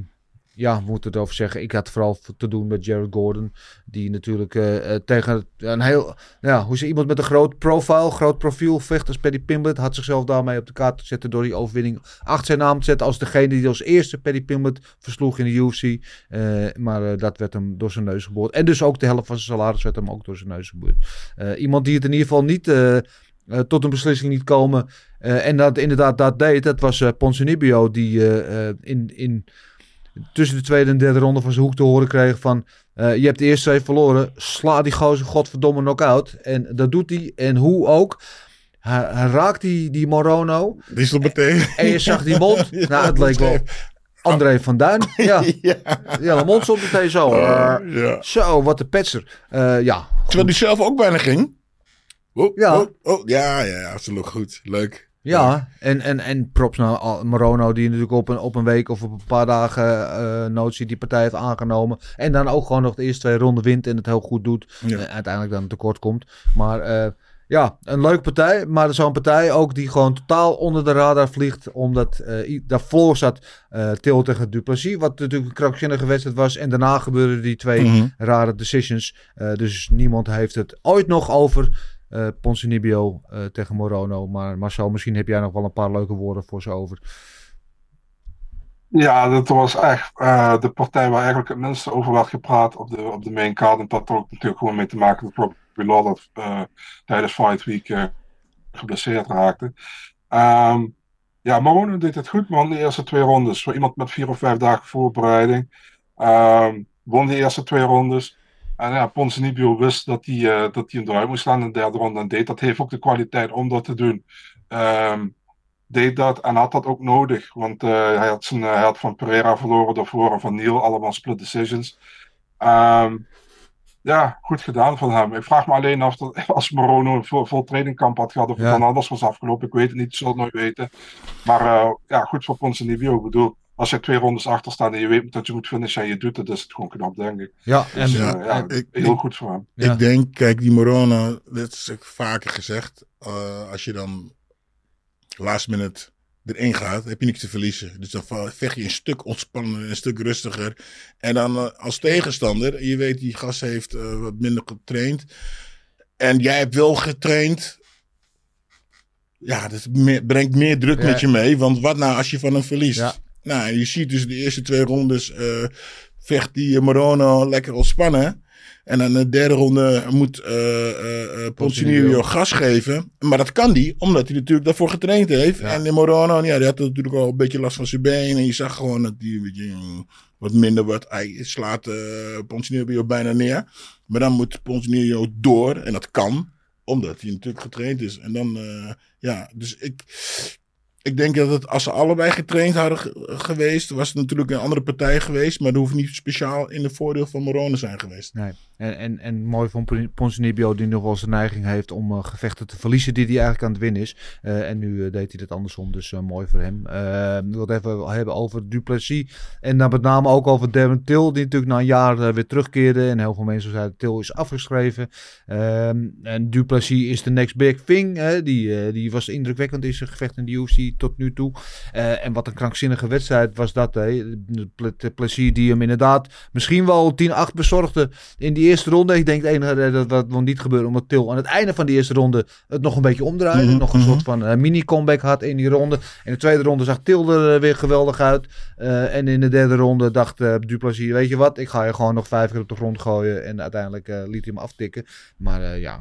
ja, we moeten het over zeggen. Ik had vooral te doen met Jared Gordon. Die natuurlijk eh, eh, tegen een heel ja, hoe ze iemand met een groot profile, groot profiel vecht als Paddy Pimblett had zichzelf daarmee op de kaart te zetten door die overwinning achter zijn naam te zetten als degene die als eerste Paddy Pimblett versloeg in de UFC. Eh, maar dat werd hem door zijn neus geboord. En dus ook de helft van zijn salaris werd hem ook door zijn neus geboord. Iemand die het in ieder geval niet tot een beslissing niet komen en dat inderdaad dat deed, dat was eh Ponzinibbio die eh, eh, in, in tussen de tweede en derde ronde van zijn hoek te horen kreeg van eh, je hebt de eerste twee verloren. Sla die gozer godverdomme knock-out. En dat doet hij. En hoe ook. Hij, hij raakt die, die Morono. die stond meteen. En je zag die (laughs) mond. Ja, nou, het leek wel André van Duin. (laughs) Ja, ja. ja de mond stond meteen zo. Eh, ja. zo, wat een petser. Eh, ja, Terwijl die zelf ook bijna ging. Oh, Ja. oh, oh, ja, ja, absoluut goed. Leuk. Ja, en, en, en props naar Morono, die natuurlijk op een, op een week of op een paar dagen eh notie die partij heeft aangenomen. En dan ook gewoon nog de eerste twee ronden wint en het heel goed doet. Ja. En uiteindelijk dan tekort komt. Maar eh, ja, een leuke partij. Maar zo'n partij ook die gewoon totaal onder de radar vliegt. Omdat eh, daarvoor zat eh Til tegen Duplessis. Wat natuurlijk een krankzinnige wedstrijd was. En daarna gebeurden die twee Mhm. rare decisions. Dus niemand heeft het ooit nog over eh, tegen Morono. Maar Marcel, misschien heb jij nog wel een paar leuke woorden voor ze over. Ja, dat was echt eh, de partij waar eigenlijk het minste over werd gepraat op de, op de main card. En dat had ook natuurlijk gewoon mee te maken dat Robbie Lawler tijdens Fight Week geblesseerd raakte. Ehm, ja, Morono deed het goed, man. De eerste twee rondes. Voor iemand met vier of vijf dagen voorbereiding. Ehm, won de eerste twee rondes. En ja, Ponzinibbio wist dat hij, eh, dat hij hem eruit moest slaan in de derde ronde. En deed dat. Heeft ook de kwaliteit om dat te doen. Ehm, deed dat en had dat ook nodig. Want eh, hij, had zijn, hij had van Pereira verloren daarvoor en van Neil. Allemaal split decisions. Ehm, ja, goed gedaan van hem. Ik vraag me alleen af dat (laughs) als Morono een vol, vol trainingkamp had gehad, of het Ja. dan anders was afgelopen. Ik weet het niet, ik zal het nooit weten. Maar eh, ja, goed voor Ponzinibbio. Ik bedoel, als je twee rondes achter staat en je weet dat je moet finishen en je doet het, is het gewoon knap, denk ik. Ja, en, Dus, Ja, eh, ja, ik- heel ik- goed voor hem. Ja. Ik denk, kijk, die Morona, dat is ook vaker gezegd. eh, als je dan last minute erin gaat, heb je niks te verliezen. Dus dan vecht je een stuk ontspannender, een stuk rustiger. En dan eh, als tegenstander, je weet die gast heeft eh, wat minder getraind. En jij hebt wel getraind. Ja, dat me- brengt meer druk Ja. met je mee. Want wat nou als je van hem verliest? Ja. Nou, je ziet dus de eerste twee rondes eh, vecht die Morono lekker ontspannen. En dan de derde ronde moet eh eh, eh, Ponzinibbio gas geven. Maar dat kan die, omdat hij natuurlijk daarvoor getraind heeft. Ja. En de Morono, ja, die had natuurlijk al een beetje last van zijn been. En je zag gewoon dat hij een beetje wat minder wordt. Hij slaat eh Ponzinibbio bijna neer. Maar dan moet Ponzinibbio door. En dat kan, omdat hij natuurlijk getraind is. En dan, eh, ja, dus ik... Ik denk dat het, als ze allebei getraind hadden ge- geweest, was het natuurlijk een andere partij geweest. Maar dat hoeft niet speciaal in de voordeel van Morone zijn geweest. Nee. En, en, en mooi van Pon- Ponzinibbio die nog wel de neiging heeft om eh, gevechten te verliezen die hij eigenlijk aan het winnen is. Eh, en nu eh, deed hij dat andersom, dus mooi voor hem. Ik wil het even hebben over Duplessis en dan met name ook over Darren Till die natuurlijk na een jaar weer terugkeerde. En heel veel mensen zeiden Till is afgeschreven. Ehm, en Duplessis is de next big thing. Die, die was indrukwekkend in zijn gevecht in de UFC tot nu toe. Eh, en wat een krankzinnige wedstrijd was dat. Hè? Plessis die hem inderdaad misschien wel 10-8 bezorgde in die eerste ronde. Ik denk het enige eh, dat wat nog niet gebeurde omdat Til aan het einde van die eerste ronde het nog een beetje omdraaide. Mhm, nog een mhm. soort van eh, mini-comeback had in die ronde. In de tweede ronde zag Til er weer geweldig uit. En in de derde ronde dacht eh Duplessis, weet je wat, ik ga je gewoon nog vijf keer op de grond gooien. En uiteindelijk liet hij hem aftikken. Maar ja,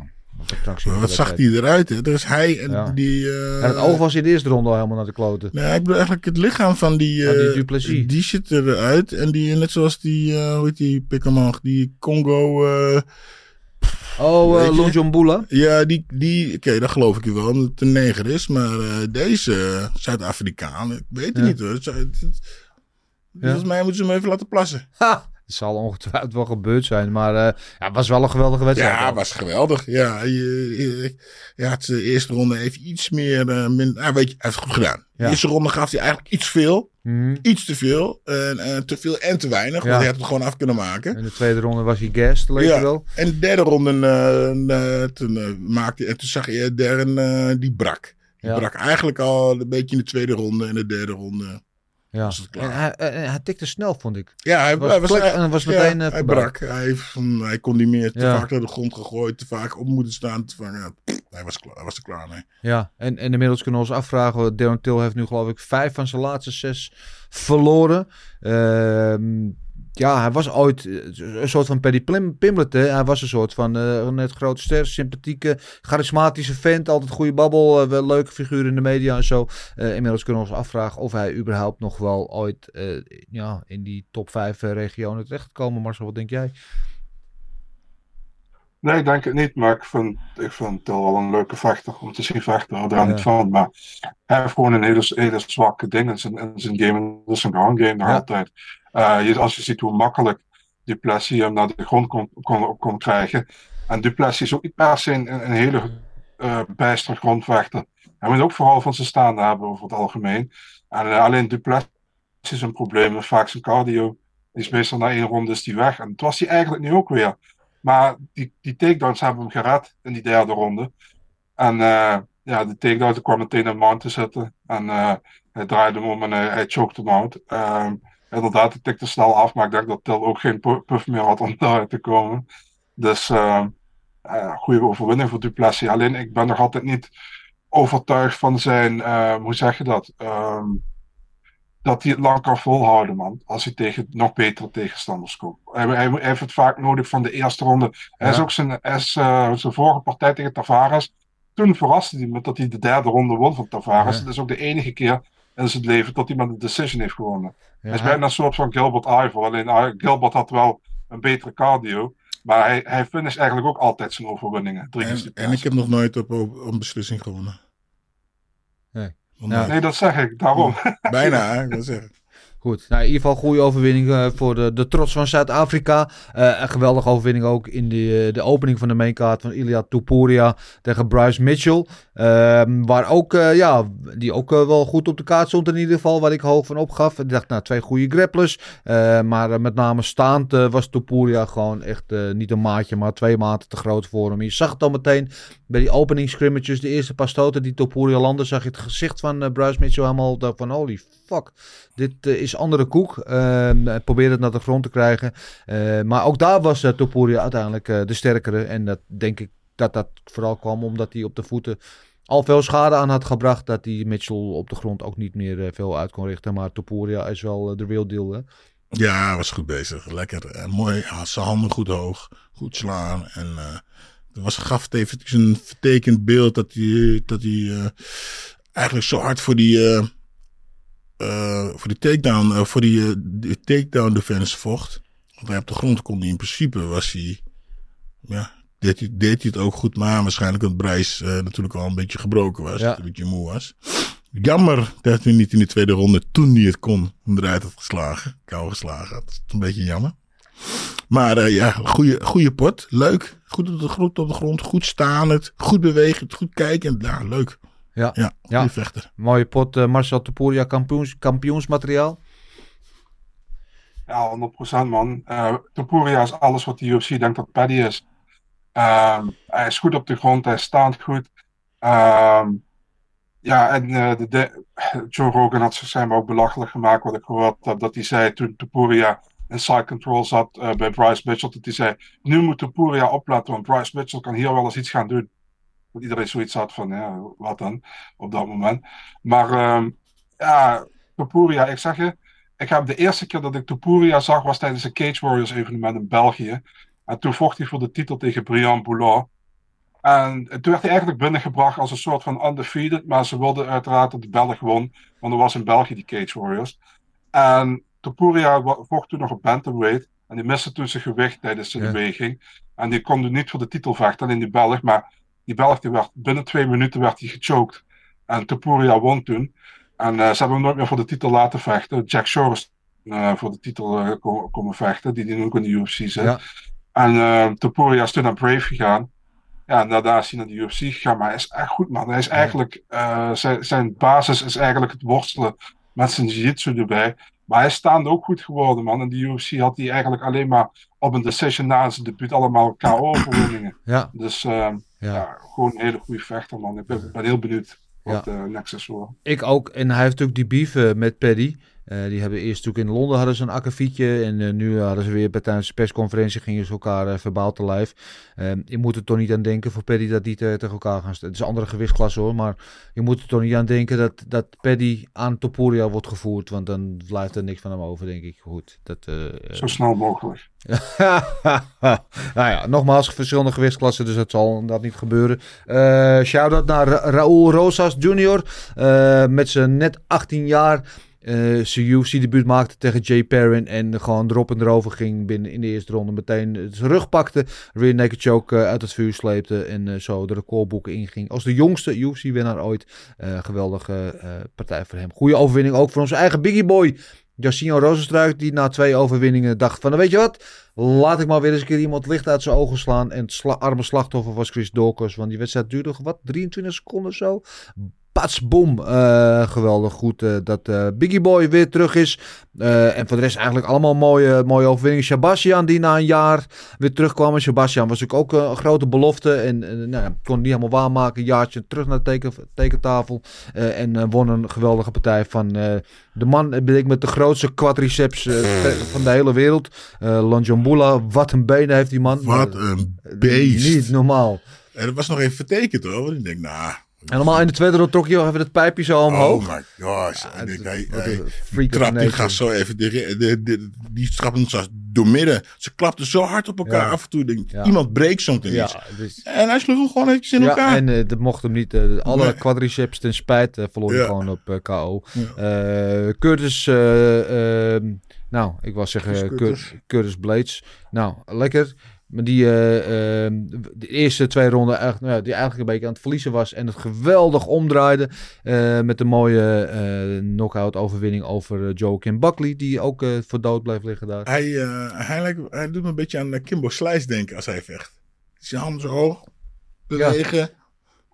krankzinnige Wat zag hij eruit? Hè? Er is hij en Ja. die. eh, En het oog was in de eerste ronde al helemaal naar de kloten. Nee, ik bedoel eigenlijk het lichaam van die. Van die eh, Duplessis. Die zit eruit. En die, net zoals die. eh hoe heet die Pikkerman? Die Congo. eh, Oh, uh, je? Lonjombula. ja, die. die Oké, dat geloof ik je wel. Omdat het een neger is. Maar eh, deze eh, Zuid-Afrikaan. Ik weet het Ja. niet hoor. Het, het- het- Volgens mij moeten ze hem even laten plassen. Ha! Het zal ongetwijfeld wel gebeurd zijn. Maar eh, ja, het was wel een geweldige wedstrijd. Ja, hoor. was geweldig. Ja, je, je, je had de eerste ronde even iets meer. eh, min, ah, weet je, hij heeft het goed gedaan. Ja. De eerste ronde gaf hij eigenlijk iets veel. Mhm. Iets te veel. En, te veel en te weinig. Ja. Want hij had het gewoon af kunnen maken. In de tweede ronde was hij guest, leek Ja. wel. En de derde ronde, eh, eh, toen, eh, maakte, en toen zag je Darren, eh, die brak. Die brak eigenlijk al een beetje in de tweede ronde en de derde ronde. Ja. was het klaar. En hij, en hij tikte snel, vond ik. Ja, hij Was hij en meteen, eh, hij brak. Hij, hij kon niet meer te Ja. vaak naar de grond gegooid, te vaak op moeten staan. Te vaak, ja, hij, was klaar, hij was er klaar mee. Ja, en, en inmiddels kunnen we ons afvragen. Darren Till heeft nu geloof ik vijf van zijn laatste zes verloren. Ehm, ja, hij was ooit eh, een soort van Paddy Pim- Pimlet. Hè. Hij was een soort van een net grote ster, sympathieke, charismatische vent. Altijd goede babbel, eh, wel leuke figuur in de media en zo. Inmiddels kunnen we ons afvragen of hij überhaupt nog wel ooit ja, in die top vijf eh, regionen terecht komen. Marcel, wat denk jij? Nee, ik denk het niet, maar ik vind, ik vind Til wel een leuke vechter om te zien vechten. Daar Ja. niet van. Maar hij heeft gewoon een hele, hele zwakke ding in zijn, in zijn game. En is een ground game nog Ja. altijd. Eh, je, als je ziet hoe makkelijk die Plessis hem naar de grond kon, kon, kon krijgen. En Duplessis is ook niet per se een, een hele uh, bijster grondvechter. Hij moet ook vooral van zijn staande hebben over het algemeen. En uh, alleen Duplessis is een probleem. Vaak zijn cardio. Is meestal na één ronde is die weg. En dat was hij eigenlijk nu ook weer. Maar die, die takedowns hebben hem gered in die derde ronde. En ja, de takedown kwam meteen in mount te zitten. En hij draaide hem om en hij, choked hem out. Um, inderdaad, het tikte snel af, maar ik denk dat Til ook geen puff meer had om (laughs) daaruit te komen. Dus uh, uh, goede overwinning voor Duplessis. Alleen ik ben nog altijd niet overtuigd van zijn, uh, hoe zeg je dat? Um, dat hij het lang kan volhouden, man. Als hij tegen nog betere tegenstanders komt. Hij, hij, hij heeft het vaak nodig van de eerste ronde. Hij is ook zijn, is, zijn vorige partij tegen Tavares. Toen verraste hij me dat hij de derde ronde won van Tavares. Ja. Dat is ook de enige keer in zijn leven dat hij met een decision heeft gewonnen. Ja, hij is bijna een soort van Gilbert Ivor. Alleen uh, Gilbert had wel een betere cardio. Maar hij, hij finisht eigenlijk ook altijd zijn overwinningen. En, en, ik heb nog nooit op, op een beslissing gewonnen. Nee. Ja. Nee, dat zeg ik. Daarom. Bijna, hè? (laughs) dat zeg ik. Goed, nou, in ieder geval goede overwinning uh, voor de, de trots van Zuid-Afrika. Uh, een geweldige overwinning ook in de, de opening van de maincard van Ilya Tupuria tegen Bryce Mitchell. Uh, waar ook, ja, die ook wel goed op de kaart stond in ieder geval, waar ik hoog van opgaf. Ik dacht, nou, twee goede grapplers. maar met name staand was Tupuria gewoon echt niet een maatje, maar twee maten te groot voor hem. Je zag het al meteen bij die opening scrimmages, de eerste paar die Tupuria landde, zag je het gezicht van Bryce Mitchell helemaal van holy fuck, dit is andere koek. Uh, probeerde het naar de grond te krijgen. Maar ook daar was Topuria uiteindelijk de sterkere. En dat denk ik dat dat vooral kwam omdat hij op de voeten al veel schade aan had gebracht. Dat die Mitchell op de grond ook niet meer veel uit kon richten. Maar Topuria is wel de real deal. Hè? Ja, hij was goed bezig. Lekker. mooi. Had zijn handen goed hoog. Goed slaan. En was, gaf het even een vertekend beeld dat hij, dat hij eigenlijk zo hard voor die voor die takedown, voor die, die takedown defense vocht. Want hij op de grond kon hij in principe, was hij, ja, deed hij, deed hij het ook goed. Maar waarschijnlijk dat Brijs natuurlijk al een beetje gebroken was, ja. een beetje moe was. Jammer dat hij niet in de tweede ronde, toen hij het kon, hem eruit had geslagen. Kou geslagen. Dat is een beetje jammer. Maar ja, goede, goede pot. Leuk. Goed op de grond, op de grond. Goed staan het. Goed bewegen. Goed kijken. Ja, leuk. Ja, ja, ja. vechter. Mooie pot uh, Marcel Topuria kampioens, kampioensmateriaal. Ja, 100% man. Uh, Topuria is alles wat de UFC denkt dat Paddy is. Uh, hij is goed op de grond, hij staat goed. Uh, ja, en uh, de, Joe Rogan had zich zijn ook belachelijk gemaakt wat ik gehoord heb. Dat hij zei toen Topuria in side control zat bij Bryce Mitchell. Dat hij zei, nu moet Topuria opletten, want Bryce Mitchell kan hier wel eens iets gaan doen. Dat iedereen zoiets had van, ja, wat dan, op dat moment. Maar um, ja, Topuria, ik zeg je, ik heb de eerste keer dat ik Topuria zag, was tijdens een Cage Warriors evenement in België. En toen vocht hij voor de titel tegen Brian Boulard. En toen werd hij eigenlijk binnengebracht als een soort van undefeated, maar ze wilden uiteraard dat de Belg won, want er was in België die Cage Warriors. En Topuria vocht toen nog op bantamweight. En die miste toen zijn gewicht tijdens de ja. beweging. En die kon niet voor de titel vechten, alleen die Belg. Maar die Belg die werd, binnen twee minuten werd hij gechoked. En Topuria won toen. En uh, ze hebben hem nooit meer voor de titel laten vechten. Jack Shore is uh, voor de titel uh, komen, komen, vechten, die, die nu ook in de UFC zit. Ja. En uh, Topuria is toen naar Brave gegaan. Ja, en daarna is hij naar de UFC gegaan. Maar hij is echt goed, man. Hij is eigenlijk, zijn, zijn basis is eigenlijk het worstelen met zijn jiu-jitsu erbij. Maar hij is staande ook goed geworden, man. En de UFC had hij eigenlijk alleen maar op een decision na zijn debuut allemaal KO-overwinningen. Ja. Dus uh, ja. ja. gewoon een hele goede vechter, man. Ik ben, ben heel benieuwd wat ja. uh, Nexus wordt. Ik ook. En hij heeft natuurlijk die beef met Paddy. Uh, die hebben eerst natuurlijk in Londen hadden ze een akkefietje. En uh, nu hadden ze weer bij tijdens de persconferentie gingen ze elkaar uh, verbaal te lijf. je moet er toch niet aan denken voor Paddy dat die tegen elkaar gaan staan. Het is een andere gewichtsklasse hoor. Maar je moet er toch niet aan denken dat, dat Paddy aan Topuria wordt gevoerd. Want dan blijft er niks van hem over denk ik. Goed. Dat, Zo snel mogelijk. (laughs) nou ja, nogmaals, verschillende gewichtsklassen, dus dat zal dat niet gebeuren. Shout-out naar Ra Raúl Rosas Jr. met zijn net 18 jaar uh, zijn UFC-debuut maakte tegen Jay Perrin. En gewoon erop en erover ging binnen in de eerste ronde. Meteen zijn rug pakte. Rear naked choke uh, uit het vuur sleepte. En uh, zo de recordboeken inging. Als de jongste UFC-winnaar ooit. geweldige partij voor hem. Goede overwinning ook voor onze eigen Biggie Boy. Jacinho Rozenstruik, die na twee overwinningen dacht van, nou, weet je wat, laat ik maar weer eens een keer iemand licht uit zijn ogen slaan. En het arme slachtoffer was Chris Dawkins, want die wedstrijd duurde wat, 23 seconden of zo. Pats, boom. Eh, geweldig goed eh, dat eh, Biggie Boy weer terug is. En voor de rest eigenlijk allemaal mooie, mooie overwinningen. Sebastian die na een jaar weer terugkwam. En Sebastian was natuurlijk ook een grote belofte. En, en nou, ja, kon het niet helemaal waarmaken. Een jaartje terug naar de teken, tekentafel. En won een geweldige partij van de man ben ik met de grootste quadriceps (laughs) van de hele wereld. Uh, Lonjambula. Wat een benen heeft die man. Wat een beest. Niet normaal. En dat was nog even vertekend hoor. Want ik denk, nou... Helemaal in de tweede ronde trok je even het pijpje zo omhoog. Oh my gosh. ik denk, hij, hij een freak of trap, die gaat zo even, de, de, de, die trapt hem zo doormidden. Ze klapten zo hard op elkaar Ja. af en toe. Denk, Ja. Iemand breekt Ja, eerste. dus- En hij sloeg hem gewoon eventjes in Ja, elkaar. en eh, dat mocht hem niet. eh, alle Nee. quadriceps ten spijt eh, verloor hij Ja. gewoon op KO. Ja. Curtis, eh, ehm, nou, ik wou zeggen Curtis Cur- Curtis. Curtis Blades. Nou, lekker. Maar die eh, ehm, de eerste twee ronden, echt, nou, ja, die eigenlijk een beetje aan het verliezen was. En het geweldig omdraaide. eh, met een mooie eh knockout overwinning over eh, Joaquin Buckley. Die ook eh, voor dood bleef liggen daar. Hij, eh, hij, lijkt, hij doet me een beetje aan eh, Kimbo Slice denken als hij vecht. Zijn handen zo hoog, bewegen.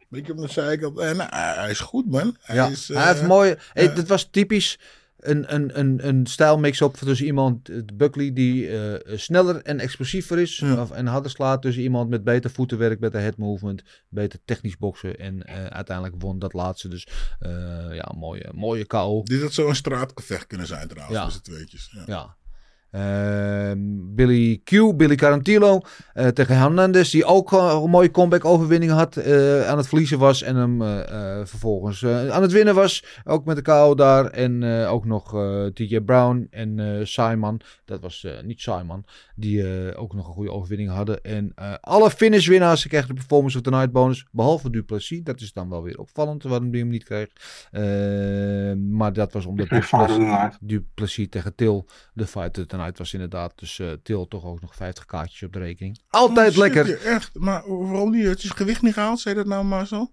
Beetje op de zijkant. En nou, hij is goed, man. Hij, ja, is, hij heeft eh, mooi. Hey, eh, dit was typisch een, een, een, een stijlmix-up tussen iemand, eh, Buckley, die eh, sneller en explosiever is. Ja. Of, en harder slaat. Tussen iemand met beter voetenwerk, beter head movement, beter technisch boksen. En eh, uiteindelijk won dat laatste. Dus ja, mooie, mooie KO. Dit had zo'n straatgevecht kunnen zijn trouwens, Ja. z'n tweetjes. Ja. Ja. Ehm, Billy Q, Billy Carantillo eh, tegen Hernandez, die ook eh, een mooie comeback overwinning had, eh, aan het verliezen was en hem vervolgens aan het winnen was. Ook met de KO daar en ook nog TJ Brown en Simon, dat was niet Simon, die ook nog een goede overwinning hadden. En alle finish winnaars kregen de Performance of the Night bonus, behalve Duplessis. Dat is dan wel weer opvallend waarom die hem niet kreeg. Eh, maar dat was omdat Night. Duplessis tegen Til de fight night was inderdaad. Dus eh Til toch ook nog 50 kaartjes op de rekening. Altijd Oh, lekker. shit, Echt, maar waarom niet? Het is gewicht niet gehaald, zei dat nou maar zo?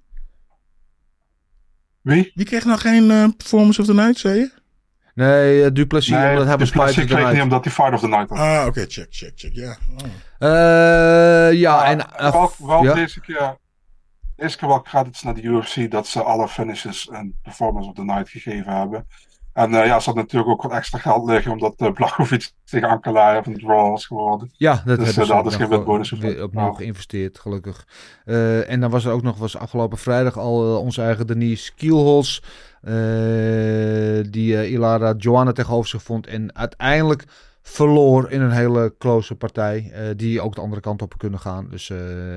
Wie? Die kreeg nou geen eh, Performance of the Night, zei je? Nee, eh, Duplessis, Nee, omdat hij of the kreeg niet night. omdat hij Fight of the Night was. Ah, oké, check, check, check, ja. Ja, en... Wel, wel ja. deze keer, deze keer wel credits naar de UFC dat ze alle finishes een Performance of the Night gegeven hebben. En eh, ja, ze had natuurlijk ook wat extra geld liggen omdat uh, Blachowicz tegen Ankalaev een draw was geworden. Ja, dat dus hebben uh, hadden ze geen weer voor. opnieuw geïnvesteerd, gelukkig. En dan was er ook nog, was afgelopen vrijdag al onze eigen Denise Kielholz. eh, die Ilara Joanna tegenover zich vond. En uiteindelijk verloor in een hele close partij. die ook de andere kant op kunnen gaan. Dus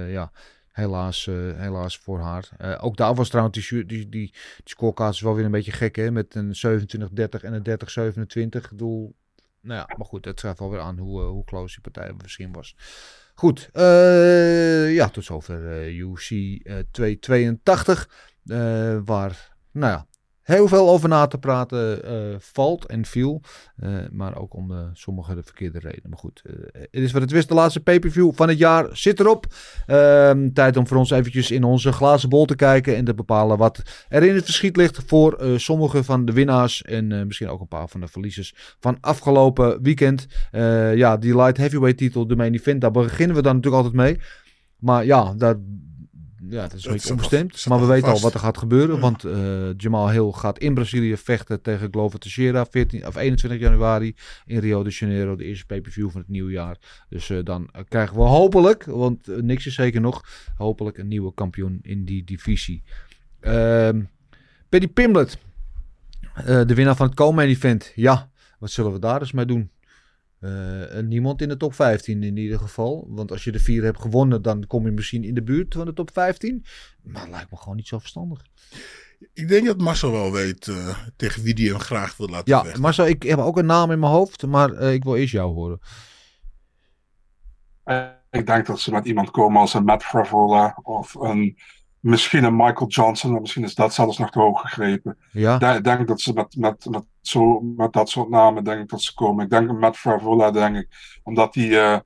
ja, helaas, eh, helaas voor haar. Eh, ook daar was trouwens die, die, die, wel weer een beetje gek hè. Met een 27-30 en een 30-27. Ik bedoel, nou ja, maar goed, het geeft wel weer aan hoe, eh, hoe close die partij misschien was. Goed, ja, tot zover UC eh, 282. eh, waar, nou ja, heel veel over na te praten eh, valt en viel. eh, maar ook om eh, sommige de verkeerde redenen. Maar goed, het is wat het is. De laatste pay-per-view van het jaar zit erop. Ehm, tijd om voor ons eventjes in onze glazen bol te kijken. En te bepalen wat er in het verschiet ligt voor sommige van de winnaars. En misschien ook een paar van de verliezers van afgelopen weekend. Ja, die light heavyweight titel, de main event. Daar beginnen we dan natuurlijk altijd mee. Maar ja, daar, ja dat is een beetje onbestemd. Maar we weten al wat er gaat gebeuren. Ja. Want eh, Jamal Hill gaat in Brazilië vechten tegen Glover Teixeira. 14, of 21 januari in Rio de Janeiro. De eerste pay-per-view van het nieuwe jaar. Dus eh, dan eh, krijgen we hopelijk, want niks is zeker nog, hopelijk een nieuwe kampioen in die divisie. Ehm Paddy Pimblett, eh, de winnaar van het Komen event. Ja, wat zullen we daar eens mee doen? Eh, en niemand in de top 15 in ieder geval. Want als je de vier hebt gewonnen, dan kom je misschien in de buurt van de top 15. Maar dat lijkt me gewoon niet zo verstandig. Ik denk dat Marcel wel weet eh, tegen wie die hem graag wil laten Ja, vechten. Marcel, ik heb ook een naam in mijn hoofd, maar eh, ik wil eerst jou horen. ik denk dat ze met iemand komen als een Matt Fravola of een, misschien een Michael Johnson. maar Misschien is dat zelfs nog te hoog gegrepen. Ja, Ik denk- dat ze met, met, met, zo, met dat soort namen denk ik dat ze komen. Ik denk Matt Fravola, denk ik. Omdat die, eh,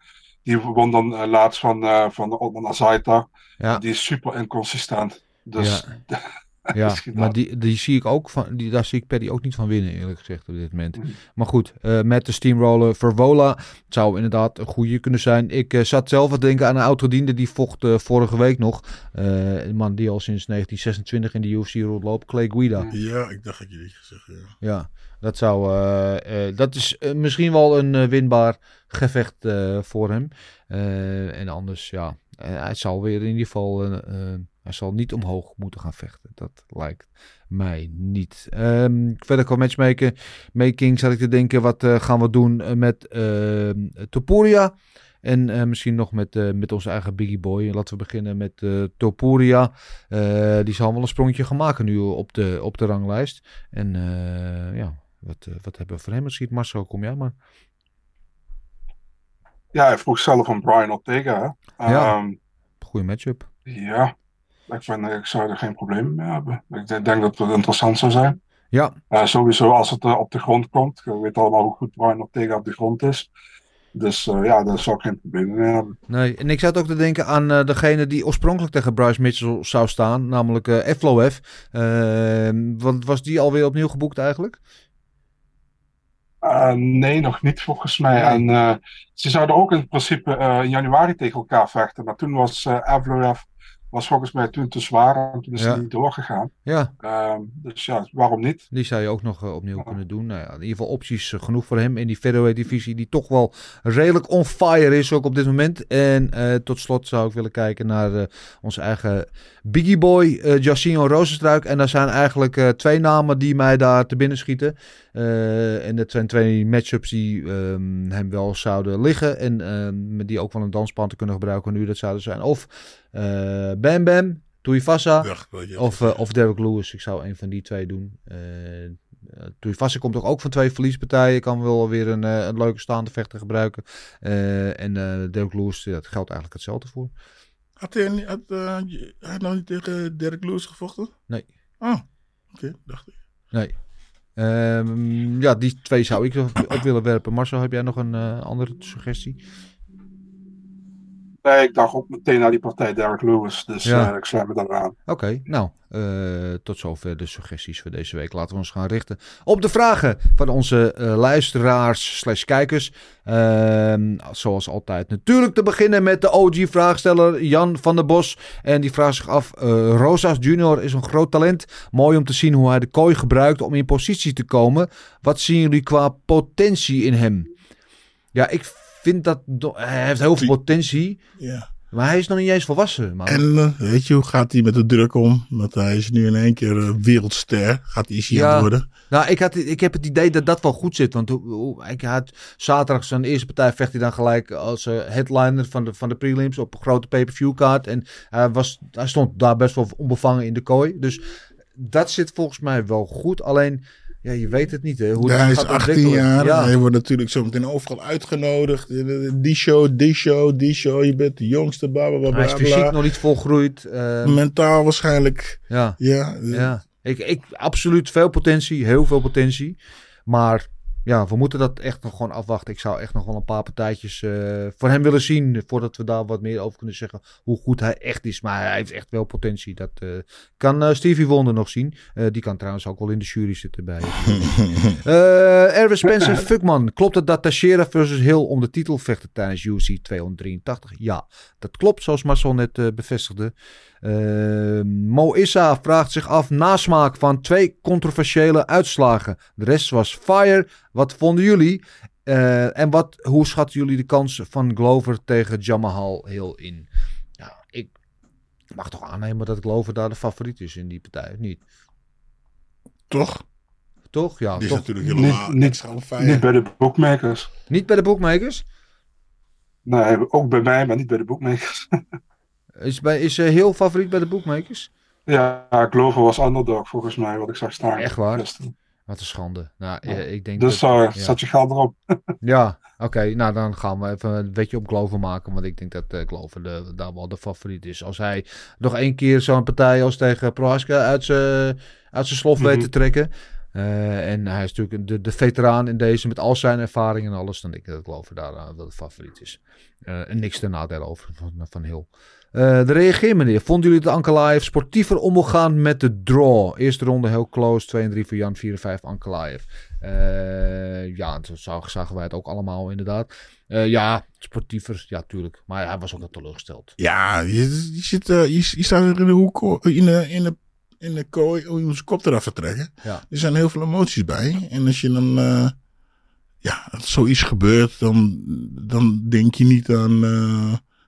die won dan eh, laatst van, eh van Otman Azaita. ja. Die is super inconsistent. Dus Ja, (laughs) Misschien (laughs) maar die, die zie ik ook van, die, daar zie ik Paddy ook niet van winnen, eerlijk gezegd, op dit moment. Mhm. Maar goed, eh, met de steamroller Vervola het zou inderdaad een goede kunnen zijn. Ik eh, zat zelf te denken aan een oud-gediende, die vocht eh, vorige week nog. Eh, een man die al sinds 1926 in de UFC rondloopt, Clay Guida. Ja, ik dacht dat je dit gezegd ja. Ja, dat zou. eh, eh, dat is misschien wel een winbaar gevecht eh, voor hem. Eh, en anders, ja. hij zal weer in ieder geval. Hij zal niet omhoog moeten gaan vechten. Dat lijkt mij niet. Ehm, verder qua matchmaking making zat ik te denken: wat eh, gaan we doen eh, met eh Topuria? En eh, misschien nog met, met onze eigen Biggie Boy. Laten we beginnen met eh Topuria. Die zal wel een sprongje gaan maken nu op de, op de ranglijst. En ja, wat, wat hebben we voor hem misschien? Marcel, kom jij maar. Ja, hij vroeg zelf van Brian Ortega. Hè? Ja. Ehm, Goeie matchup. ja, ik, vind, ik zou er geen probleem mee hebben. Ik denk dat het interessant zou zijn. Ja, Eh, sowieso als het eh, op de grond komt. Je weet allemaal hoe goed Brian Ortega op de grond is. Dus eh, ja, daar zou ik geen probleem mee hebben. nee. En ik zat ook te denken aan eh, degene die oorspronkelijk tegen Bryce Mitchell zou staan. Namelijk eh Efloef. Eh, want was die alweer opnieuw geboekt eigenlijk? Eh, nee, nog niet volgens mij. En eh, ze zouden ook in principe eh, in januari tegen elkaar vechten. Maar toen was uh, Evloev was volgens mij toen te zwaar en toen is Ja. hij niet doorgegaan. Ja, Ehm, dus ja, waarom niet? die zou je ook nog eh, opnieuw kunnen doen. Nou ja, in ieder geval opties eh, genoeg voor hem in die featherweight divisie. Die toch wel redelijk on fire is ook op dit moment. En eh, tot slot zou ik willen kijken naar onze eigen Biggie Boy, Jacinho Rozenstruik. En daar zijn eigenlijk twee namen die mij daar te binnen schieten. Eh, en dat zijn twee matchups die ehm, hem wel zouden liggen. En ehm, die ook wel een danspan te kunnen gebruiken nu. Dat zouden zijn of eh, Bam Bam, Tuivasa. je Of, eh, of Derek Lewis. Ik zou een van die twee doen. Tuivasa komt toch ook van twee verliespartijen. Kan wel weer een, een leuke staande vechter gebruiken. En Derek Lewis, ja, dat geldt eigenlijk hetzelfde voor. Had hij, had, nog niet tegen Derek Lewis gevochten? Nee. Oh, oké, dacht ik. Nee. Ehm, ja, die twee zou ik op willen werpen. Marcel, heb jij nog een eh, andere suggestie? Nee, ik dacht ook meteen aan die partij Derek Lewis. Dus Ja. eh, ik sluit me daar aan. Oké, nou, eh, tot zover de suggesties voor deze week. Laten we ons gaan richten op de vragen van onze eh, luisteraars slash kijkers. Ehm, zoals altijd natuurlijk te beginnen met de OG-vraagsteller Jan van der Bos. En die vraagt zich af, Rosas Junior is een groot talent. Mooi om te zien hoe hij de kooi gebruikt om in positie te komen. Wat zien jullie qua potentie in hem? Ja, ik vind dat... Hij heeft heel veel potentie, Ja. maar hij is nog niet eens volwassen. Man. En eh, weet je, hoe gaat hij met de druk om? Want hij is nu in één keer eh, wereldster. Gaat hij Ja. ja. worden? Nou, ik, had, ik heb het idee dat dat wel goed zit. Want ik had zaterdag zijn eerste partij vecht hij dan gelijk als eh, headliner van de, van de prelims op een grote pay-per-view kaart. En hij, was, hij stond daar best wel onbevangen in de kooi. Dus dat zit volgens mij wel goed. Alleen, ja, je weet het niet hè. Hoe Ja, hij is gaat 18 ontwikkelen. jaar. Ja. Hij wordt natuurlijk zo meteen overal uitgenodigd. Die show, die show, die show. Je bent de jongste, bla bla bla. Hij is fysiek nog niet volgroeid. eh, Mentaal waarschijnlijk. ja. Ja, eh, Ja, ik, ik, absoluut veel potentie, heel veel potentie. Maar ja, we moeten dat echt nog gewoon afwachten. Ik zou echt nog wel een paar partijtjes eh, voor hem willen zien. Voordat we daar wat meer over kunnen zeggen hoe goed hij echt is. Maar hij heeft echt wel potentie. Dat eh, kan eh, Stevie Wonder nog zien. Die kan trouwens ook wel in de jury zitten bij. (laughs) Erwin Spencer Fuckman. Klopt het dat Teixeira versus Hill om de titel vechten tijdens UFC 283? Ja, dat klopt zoals Marcel net bevestigde. Eh, Mo Issa vraagt zich af nasmaak van twee controversiële uitslagen. De rest was fire. Wat vonden jullie? Eh, en wat, hoe schatten jullie de kans van Glover tegen Jamahal Hill in? Ja, ik mag toch aannemen dat Glover daar de favoriet is in die partij, of niet? toch? Toch? Ja, Die is toch. natuurlijk helemaal Niet- fijn. Niet bij de bookmakers. Niet bij de bookmakers? Nee, ook bij mij, maar niet bij de bookmakers. (laughs) Is, bij, is eh, heel favoriet bij de bookmakers? ja, Glover was underdog volgens mij, wat ik zag staan. Echt waar? Wat een schande. Nou, eh, ik denk Dus dat, eh, ja. zet je geld erop. (laughs) Ja, oké. nou, dan gaan we even een wetje op Glover maken. Want ik denk dat eh Glover de, daar wel de favoriet is. Als hij nog één keer zo'n partij als tegen Prohaska uit zijn uit zijn slof weet Mhm. te trekken. Eh, en hij is natuurlijk de, de veteraan in deze met al zijn ervaring en alles. Dan denk ik dat Glover daar uh, wel de favoriet is. Uh, en niks ten nadele over van, van Hill. Uh, de reageer meneer. Vonden jullie dat Ankalaev sportiever omgaan met de draw? Eerste ronde heel close. 2 en 3 voor Jan, 4 en 5 Ankalaev. Uh, ja, zo zagen wij het ook allemaal inderdaad. Uh, ja, sportiever, ja tuurlijk. Maar hij was ook wel teleurgesteld. Ja, je, je, zit, je, je staat in de hoek in de, in de, in de kooi om zijn kop eraf te trekken. Ja. Er zijn heel veel emoties bij. En als je dan ja, als zoiets gebeurt, dan, dan denk je niet aan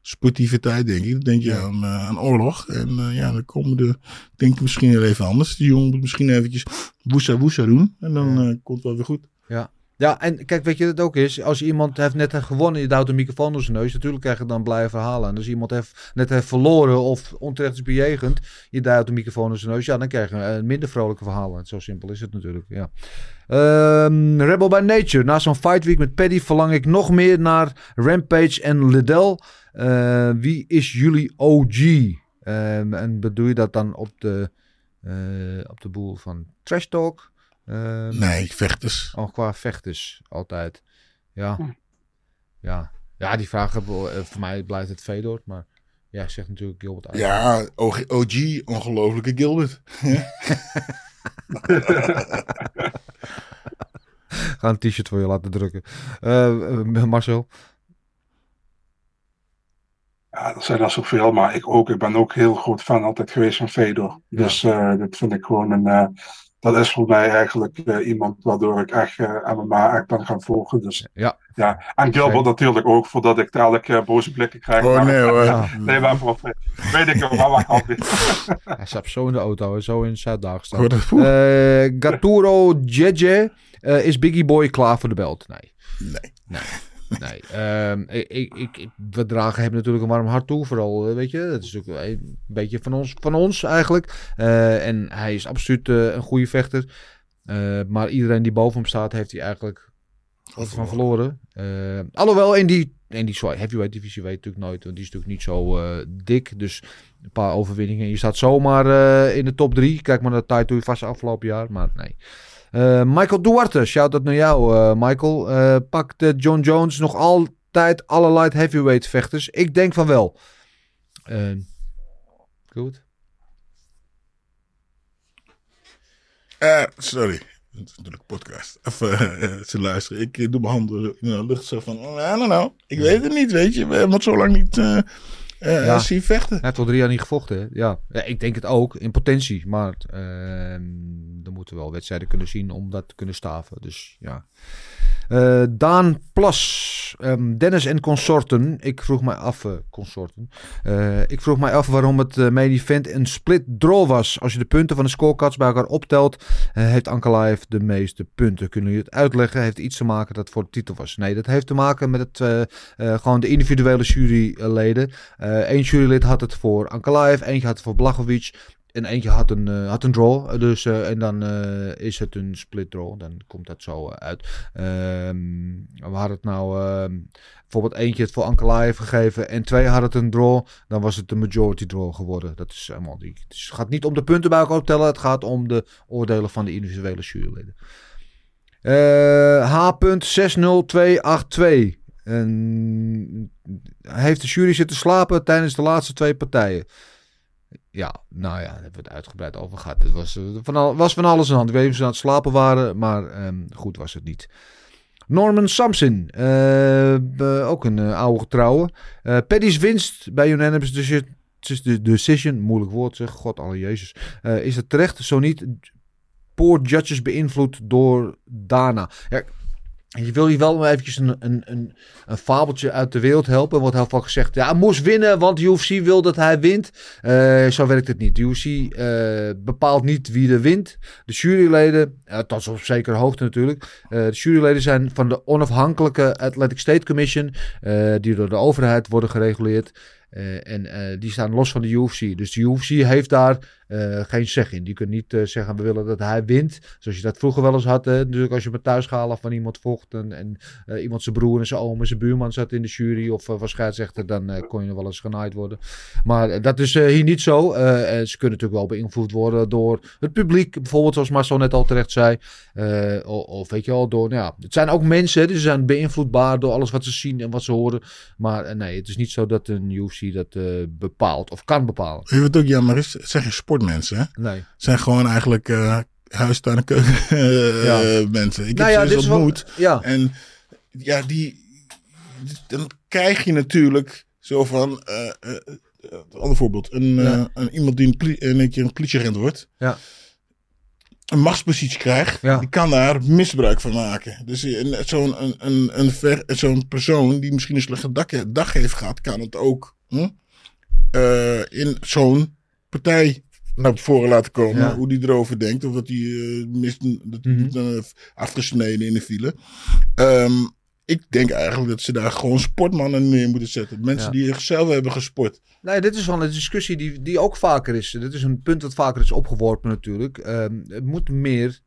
sportiviteit, denk ik. Dan denk je Ja. aan, eh, aan oorlog. En eh, ja, dan komen de, denk ik misschien heel even anders. Die jongen moet misschien eventjes woesa woesa doen. En dan eh, komt het wel weer goed. Ja. Ja, en kijk, weet je het ook is? Als iemand heeft net heeft gewonnen en je duwt een microfoon door zijn neus, natuurlijk krijg je dan blije verhalen. En als iemand heeft, net heeft verloren of onterecht is bejegend, je duwt een microfoon door zijn neus, ja, dan krijg je minder vrolijke verhalen. Zo simpel is het natuurlijk, ja. Ehm, Rebel by Nature. Na zo'n fight week met Paddy verlang ik nog meer naar Rampage en Liddell. Eh, wie is jullie OG? Ehm, en bedoel je dat dan op de, eh, op de boel van Trash Talk? Ehm, Nee, vechters. Oh, qua vechters, altijd. Ja. Hm. Ja. Ja, die vraag hebben we, eh, voor mij blijft het Fedor, maar ja, zegt natuurlijk Gilbert uit. Ja, OG, OG, ongelofelijke Gilbert. (laughs) Ga een t-shirt voor je laten drukken. Eh, eh, Marcel? Ja, er zijn er zoveel, maar ik ook. Ik ben ook heel groot fan altijd geweest van Fedor. Dus eh, dat vind ik gewoon een. eh, dat is voor mij eigenlijk eh, iemand waardoor ik echt eh MMA echt ben gaan volgen. Dus Ja. ja. En Gilbert natuurlijk ook, voordat ik dadelijk eh, boze blikken krijg. Oh Maar- nee hoor. Ja. (laughs) Nee, maar voor, weet ik wel, maar wacht altijd. (laughs) Hij staat zo in de auto, en zo in Zuid-Daag staan. Eh Gaturo Jeje. eh, is Biggie Boy klaar voor de belt? Nee. Nee. Nee, ehm, ik, ik, ik, we dragen hem natuurlijk een warm hart toe. Vooral, eh, weet je, dat is ook een beetje van ons, van ons eigenlijk. Eh, en hij is absoluut eh, een goede vechter. Maar iedereen die boven hem staat, heeft hij eigenlijk altijd van verloren. Alhoewel, in die, in die heavyweight divisie weet je natuurlijk nooit. Want die is natuurlijk niet zo dik. Dus een paar overwinningen. Je staat zomaar in de top drie. Kijk maar naar Taito vast afgelopen jaar. Maar nee. Eh, Michael Duarte, shout-out naar jou, eh, Michael. Eh pakt John Jones nog altijd alle light heavyweight vechters? Ik denk van wel. Goed. Sorry. Het is natuurlijk een podcast. Even ze luisteren. Ik doe mijn handen in de lucht zo van... Oh, I don't know. Ik weet het niet, weet je. We hebben het zo lang niet eh, Ja. zien vechten. Hij heeft al drie jaar niet gevochten. Hè? Ja. ja, ik denk het ook in potentie. Maar uh, er moeten wel wedstrijden kunnen zien om dat te kunnen staven. Dus ja. Uh, Daan Plas, um, Dennis en consorten. Ik vroeg mij af, uh, consorten. Uh, ik vroeg mij af waarom het main event een split draw was. Als je de punten van de scorecards bij elkaar optelt, heeft Ankalaev de meeste punten. Kunnen jullie het uitleggen? Heeft iets te maken dat voor de titel was? Nee, dat heeft te maken met het, gewoon de individuele juryleden. Eén jurylid had het voor Ankalaev, eentje had het voor Blachowicz. En eentje had een, uh, had een draw. Dus, uh, en dan is het een split draw. Dan komt dat zo uit. Um, we hadden het nou ehm, bijvoorbeeld eentje het voor Ankalaev gegeven. En twee hadden het een draw. Dan was het een majority draw geworden. Dat is helemaal die. Het gaat niet om de punten bij elkaar optellen. Het gaat om de oordelen van de individuele juryleden. H.60282. En heeft de jury zitten slapen tijdens de laatste twee partijen. Ja, nou ja, daar hebben we het uitgebreid over gehad. Het was, uh, van, was van alles aan de hand. Ik weet niet of ze aan het slapen waren, maar um, goed was het niet. Norman Samson, uh, uh, ook een oude getrouwe. Paddy's winst bij Unanimous decision, decision, moeilijk woord zeg, god alle jezus. is het terecht? Zo niet, poor judges beïnvloed door Dana. Ja, je wil hier wel eventjes een, een, een, een fabeltje uit de wereld helpen. Wordt heel vaak gezegd, ja, hij moest winnen, want de UFC wil dat hij wint. Uh, zo werkt het niet. De UFC uh, bepaalt niet wie er wint. De juryleden, tot op zekere hoogte natuurlijk. De juryleden zijn van de onafhankelijke Athletic State Commission, die door de overheid worden gereguleerd. Eh, en eh, die staan los van de UFC. Dus de UFC heeft daar eh, geen zeg in. Die kunnen niet zeggen, we willen dat hij wint. Zoals je dat vroeger wel eens had. Hè? Natuurlijk als je met thuisgehalen van iemand vocht. En, en iemand zijn broer en zijn oom en zijn buurman zat in de jury. Of was scheidsrechter. Dan kon je nog wel eens genaaid worden. Maar dat is hier niet zo. Ze kunnen natuurlijk wel beïnvloed worden door het publiek. Bijvoorbeeld zoals Marcel net al terecht zei. Of, weet je wel, door, nou het zijn ook mensen. Die zijn beïnvloedbaar door alles wat ze zien en wat ze horen. Maar nee, het is niet zo dat een UFC dat eh, bepaalt of kan bepalen. Weet wat ook jammer is? Het zijn geen sportmensen. Hè? Nee. Het zijn gewoon eigenlijk eh huistuin- en keuken (laughs) eh, Ja. mensen. Ik Nou heb ja, ze wel- ontmoet. ja. En ja, die, dan krijg je natuurlijk zo van, een ander voorbeeld. Een, Ja. een, iemand die een in een keer een politieagent wordt. Ja. Een machtspositie krijgt, Ja. die kan daar misbruik van maken. Dus zo'n een, een, zo'n persoon die misschien een slechte dag, dag heeft gehad, kan het ook hm, eh, in zo'n partij naar voren laten komen. Ja. Hoe die erover denkt. Of dat hij mist, dat hij niet, eh, afgesneden in de file. Ehm, ik denk eigenlijk dat ze daar gewoon sportmannen neer moeten zetten. Mensen Ja. die zelf hebben gesport. Nee, dit is wel een discussie die, die ook vaker is. Dit is een punt dat vaker is opgeworpen natuurlijk. Ehm, het moet meer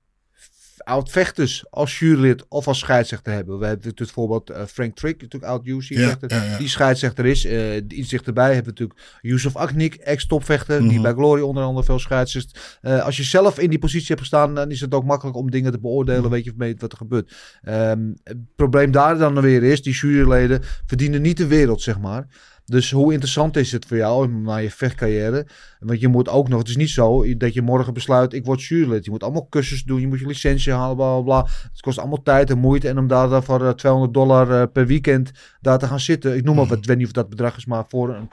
oud-vechters als jurylid of als scheidsrechter hebben. We hebben natuurlijk bijvoorbeeld eh, Frank Trick, natuurlijk oud-UFC-vechter. Ja, ja, ja. Die scheidsrechter is. Eh, iets dichterbij hebben we natuurlijk Yusuf Aknik, ex-topvechter. Die Mhm. bij Glory onder andere veel scheidsrecht. Eh als je zelf in die positie hebt gestaan, dan is het ook makkelijk om dingen te beoordelen. Mhm. Weet je mee wat er gebeurt. Ehm, het probleem daar dan weer is, die juryleden verdienen niet de wereld, zeg maar. Dus hoe interessant is het voor jou na je vechtcarrière? Want je moet ook nog, het is niet zo dat je morgen besluit, ik word jurylid. Je moet allemaal cursussen doen, je moet je licentie halen, bla bla bla. Het kost allemaal tijd en moeite. En om daar voor eh, 200 dollar eh, per weekend daar te gaan zitten. Ik noem maar wat, ik weet niet of dat bedrag is, maar voor een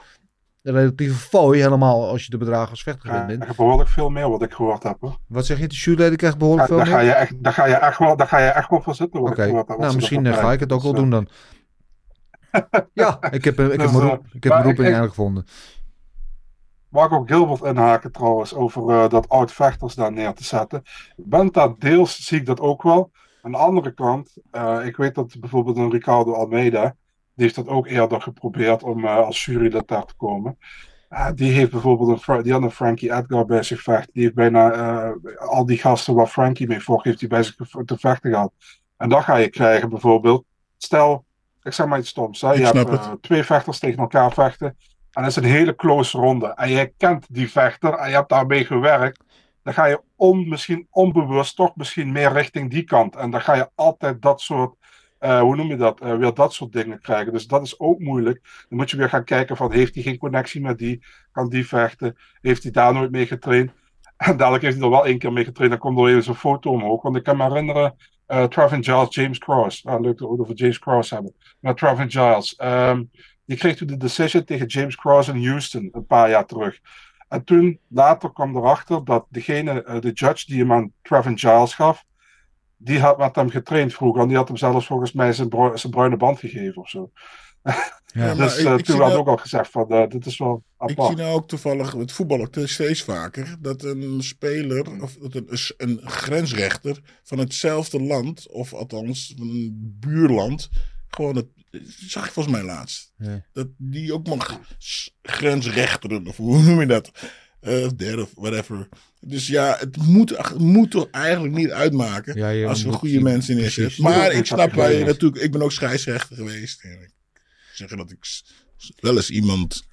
relatieve fooi, helemaal als je de bedragen als vechter Ja, bent. ik heb behoorlijk veel meer wat ik gehoord heb. Hoor. Wat zeg je, de juryleden krijgt behoorlijk Ja, veel daar, ga meer? je echt, daar, ga je echt wel, daar ga je echt wel voor zitten. wat Oké, ik gehoord heb, wat nou misschien eh, ga ik het ook wel krijgen. doen dan. (laughs) ja, ik heb, ik heb Dus, mijn eh, roep- ik heb mijn roeping ik- ik- eigenlijk gevonden. Mag ik ook Gilbert inhaken trouwens over eh, dat oud-vechters daar neer te zetten. Ik ben dat deels, zie ik dat ook wel. Aan de andere kant, eh, ik weet dat bijvoorbeeld een Ricardo Almeida, die heeft dat ook eerder geprobeerd om eh, als jurylid daar te komen. Die heeft bijvoorbeeld een, die had een Frankie Edgar bij zich vecht. Die heeft bijna al die gasten waar Frankie mee vocht, heeft hij bij zich te vechten gehad. En dan ga je krijgen bijvoorbeeld, stel, ik zeg maar iets stoms. Hè? Je hebt eh, twee vechters tegen elkaar vechten. En dat is een hele close ronde. En je kent die vechter en je hebt daarmee gewerkt. Dan ga je on, misschien onbewust toch misschien meer richting die kant. En dan ga je altijd dat soort, eh, hoe noem je dat, weer dat soort dingen krijgen. Dus dat is ook moeilijk. Dan moet je weer gaan kijken van, heeft hij geen connectie met die? Kan die vechten? Heeft hij daar nooit mee getraind? (laughs) En dadelijk heeft hij er wel één keer mee getraind. Dan komt er weer zo'n foto omhoog. Want ik kan me herinneren, Travin Giles, James Cross. Ah, leuk dat we over James Cross hebben. Maar Travin Giles. ehm, die kreeg toen de decision tegen James Cross in Houston een paar jaar terug. En toen, later kwam erachter dat degene, eh, de judge die hem aan Travin Giles gaf, die had met hem getraind vroeger. En die had hem zelfs volgens mij zijn, zijn bruine band gegeven of zo. Ja, maar dus ik- eh, ik toen had nou- ook al gezegd van, eh, dit is wel Ik apart. zie nou ook toevallig met voetbal ook steeds vaker dat een speler of dat een, een grensrechter van hetzelfde land, of althans een buurland, gewoon het zag ik volgens mij laatst. Ja. Dat die ook mag grensrechteren, of hoe noem je dat? Of derde of whatever. Dus ja, het moet, het moet toch eigenlijk niet uitmaken Ja, als we goede mensen neerzetten. Maar ik snap waar je is- natuurlijk, ik ben ook scheidsrechter geweest. En ik zeg dat ik wel eens iemand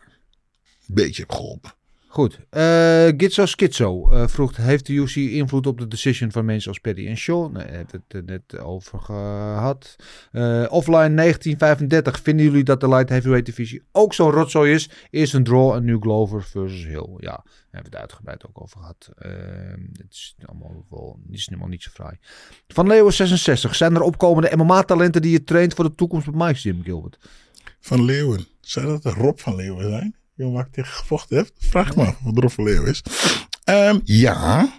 een beetje heb geholpen. Goed. eh Gitzo eh, vroeg: Heeft de UFC invloed op de decision van mensen als Paddy en Shaw? Nee, daar hebben we het net over gehad. Eh, offline 1935. Vinden jullie dat de light heavyweight divisie ook zo'n rotzooi is? Eerst een draw en nu Glover versus Hill. Ja, daar hebben we het uitgebreid ook over gehad. Eh, het is allemaal wel is helemaal niet zo fraai. Van Leeuwen 66. Zijn er opkomende MMA-talenten die je traint voor de toekomst met Mike's Gym, Gilbert? Van Leeuwen. Zou dat de Rob van Leeuwen zijn? Jongen, waar ik tegen gevochten heb? Vraag af wat Rob van Leeuwen is. Ehm, ja.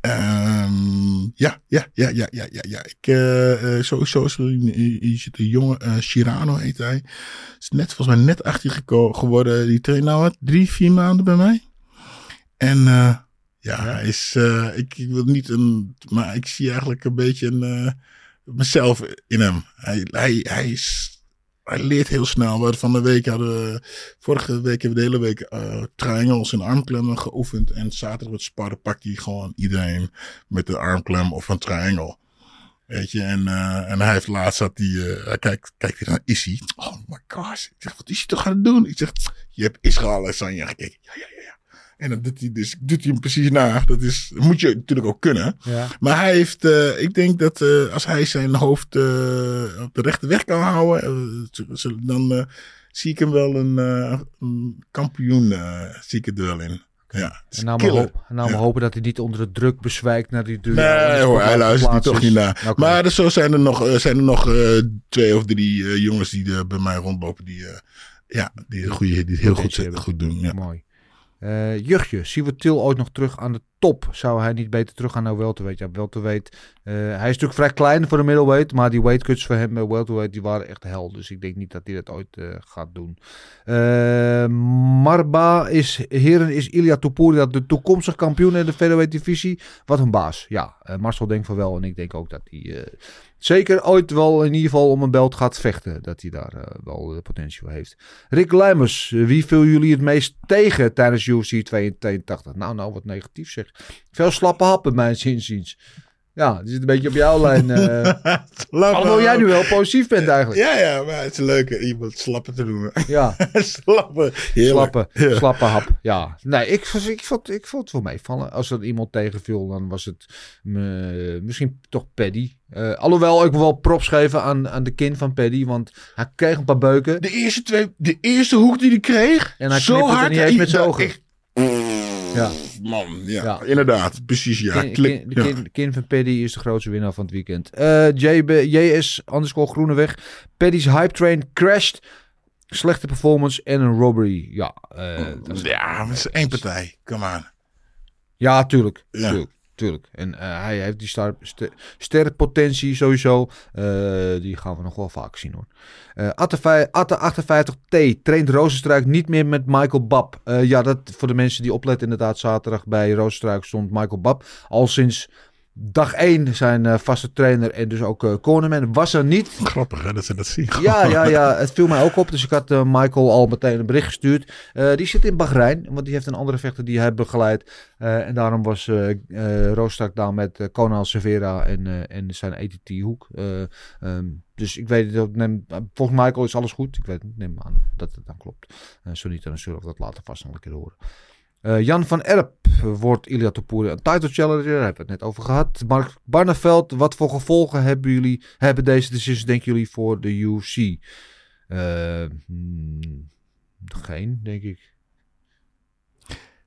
Ehm, ja, ja, ja, ja, ja, ja, ja. Ik, eh, sowieso is er een- jongen, Chirano heet hij. Is net, volgens mij net 18 geko- geworden. Die traint nou wat, drie, vier maanden bij mij. En eh, ja, hij is, ik, ik wil niet een, maar ik zie eigenlijk een beetje een, mezelf in hem. Hij, hij, hij is hij leert heel snel. We van de week hadden vorige week hebben we de hele week eh triangles en armklemmen geoefend. En zaterdag met sparren pakt hij gewoon iedereen met de armklem of een triangle. Weet je, en, eh, en hij heeft laatst dat hij, eh, hij kijkt, kijkt hij naar Issy. Oh my gosh. Ik zeg, wat is hij toch gaan doen? Ik zeg, je hebt Israël en Sanja gekeken. Ja, ja, ja. En doet hij dus, doet hij hem precies na. Dat is, moet je natuurlijk ook kunnen. Ja. Maar hij heeft, eh, ik denk dat eh, als hij zijn hoofd eh, op de rechte weg kan houden, dan zie ik hem wel een, een kampioen, zie ik het er wel in. Ja, En nou maar, hoop- nou maar hopen dat hij niet onder de druk bezwijkt naar die duur. Nee hoor, hij luistert die toch niet naar. Maar zo zijn er nog, zijn er nog twee of drie jongens die bij mij rondlopen die, ja, die, goede, die het heel goed, hebben. goed doen. Ja. Mooi. Eh Juchtje, zien we Til ooit nog terug aan de top? Zou hij niet beter terug gaan naar welterweight? Ja, welterweight. eh hij is natuurlijk vrij klein voor de middleweight, maar die weightcuts voor hem bij welterweight die waren echt hel. Dus ik denk niet dat hij dat ooit eh, gaat doen. Eh, Marba is, heren, is Ilya Topuria de toekomstig kampioen in de featherweight divisie? Wat een baas. Ja, Marcel denkt van wel en ik denk ook dat hij zeker ooit wel in ieder geval om een belt gaat vechten. Dat hij daar wel de potentie voor heeft. Rick Lijmers, eh, wie viel jullie het meest tegen tijdens UFC 82? Nou, nou, wat negatief zeg. Veel slappe happen, mijn zinziens. Ja, die zit een beetje op jouw (laughs) lijn. eh alhoewel jij nu wel positief bent eigenlijk. Ja, ja, maar het is leuk hè, iemand slappen te doen. Ja, (laughs) slappen. Heerlijk. slappe, Ja. slappe hap. Ja, nee, ik, vond- ik, vond, ik vond het wel meevallen. Als er iemand tegenviel, dan was het eh, misschien toch Paddy. Eh, alhoewel ik wel props geven aan, aan de kin van Paddy, want hij kreeg een paar beuken. De eerste twee, de eerste hoek die hij kreeg. En hij zo hard. niet met zijn ogen. echt- Ja. Man, ja, Ja. inderdaad. Precies, ja. Kin- kin- de, kin, van Paddy is de grootste winnaar van het weekend. Eh, JB, JS underscore Groeneweg. Paddy's hype train crashed. Slechte performance en een robbery. Ja, eh, dat is- Ja, maar het is één partij. Come on. ja tuurlijk. Ja. tuurlijk, tuurlijk. En eh, hij heeft die star, ster- sterrenpotentie sowieso. Eh, die gaan we nog wel vaak zien hoor. Eh Atte, Atte 58T traint Rozenstruik niet meer met Michael Bab. Ja, dat voor de mensen die opletten inderdaad. Zaterdag bij Rozenstruik stond Michael Bab. Al sinds dag 1 zijn eh, vaste trainer en dus ook eh cornerman. Was er niet. Grappig hè, dat ze dat zien. Ja, ja, ja, het viel mij ook op. Dus ik had eh, Michael al meteen een bericht gestuurd. Die zit in Bahrein, want die heeft een andere vechter die hij begeleid. En daarom was eh, Roostak daar met Conal Severa en, en zijn ATT-hoek. Eh, ehm, dus ik weet. Neem, volgens Michael is alles goed. Ik weet het, neem aan dat het dan klopt. Zo niet, dan zullen we dat later vast nog een keer horen. Eh, Jan van Erp wordt Ilya Topuria een title challenger. Daar hebben we het net over gehad. Mark Barneveld, wat voor gevolgen hebben jullie, hebben deze decisions, denken jullie, voor de UFC? Eh, hmm, geen, denk ik.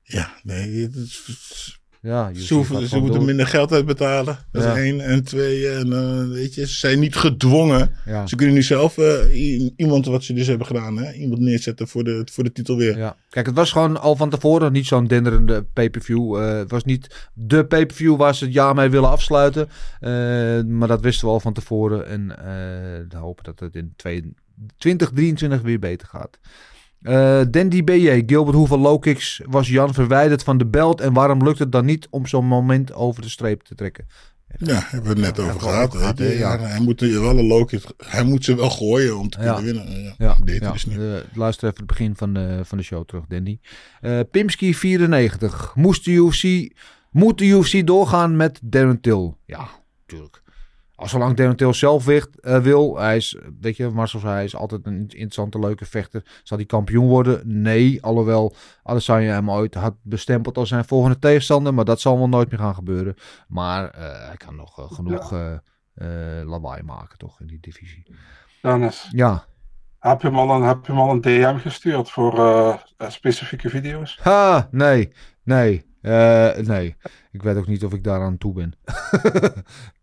Ja, nee. Het Ja, ze hoeven, ze moeten minder geld uitbetalen. Dat Ja. is één. En twee, en, eh, weet je, ze zijn niet gedwongen. Ja. Ze kunnen nu zelf eh, iemand, wat ze dus hebben gedaan, hè, iemand neerzetten voor de, voor de titel weer. Ja. Kijk, het was gewoon al van tevoren niet zo'n denderende pay-per-view. Eh, het was niet de pay-per-view waar ze het jaar mee willen afsluiten. Maar dat wisten we al van tevoren. En we hopen dat het in twee- 2023 weer beter gaat. Eh Dandy BJ, Gilbert, hoeveel low kicks was Jan verwijderd van de belt? En waarom lukt het dan niet om zo'n moment over de streep te trekken? Ja, hebben we het net Ja, over gehad. over ja. Ja, hij, moet er wel een low hij moet ze wel gooien om te Ja. kunnen winnen. Ja, Ja, deed ja. dus niet. Eh, luister even het begin van de, van de show terug, Dandy. Eh Pimski 94. Moest de UFC, moet de UFC doorgaan met Darren Till? Ja, tuurlijk. Als zolang Till zelf wicht, eh, wil, hij is, weet je, Marcel zei, hij is altijd een interessante, leuke vechter. Zal hij kampioen worden? Nee, alhoewel Adesanya hem ooit had bestempeld als zijn volgende tegenstander, maar dat zal wel nooit meer gaan gebeuren. Maar eh, hij kan nog eh, genoeg lawaai maken, toch, in die divisie. Dennis, Ja, heb je hem al een, heb je hem al een DM gestuurd voor specifieke video's? Ha, nee, nee, eh, nee. Ik weet ook niet of ik daaraan toe ben. (laughs)